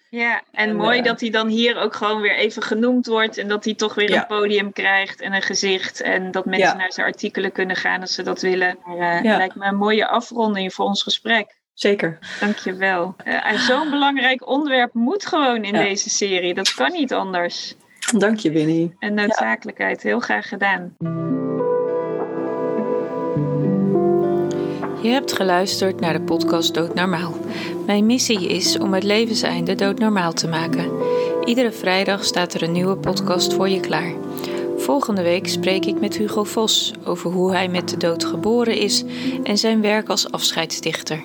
Ja, en, en mooi uh, dat hij dan hier ook gewoon weer even genoemd wordt. En dat hij toch weer ja. een podium krijgt en een gezicht. En dat mensen ja. naar zijn artikelen kunnen gaan als ze dat willen. Maar, ja. Lijkt me een mooie afronding voor ons gesprek. Zeker. Dankjewel. Zo'n belangrijk onderwerp moet gewoon in deze serie. Dat kan niet anders. Dank je, Winnie. En noodzakelijkheid. Ja. Heel graag gedaan. Je hebt geluisterd naar de podcast Doodnormaal. Mijn missie is om het levenseinde doodnormaal te maken. Iedere vrijdag staat er een nieuwe podcast voor je klaar. Volgende week spreek ik met Hugo Vos over hoe hij met de dood geboren is en zijn werk als afscheidsdichter.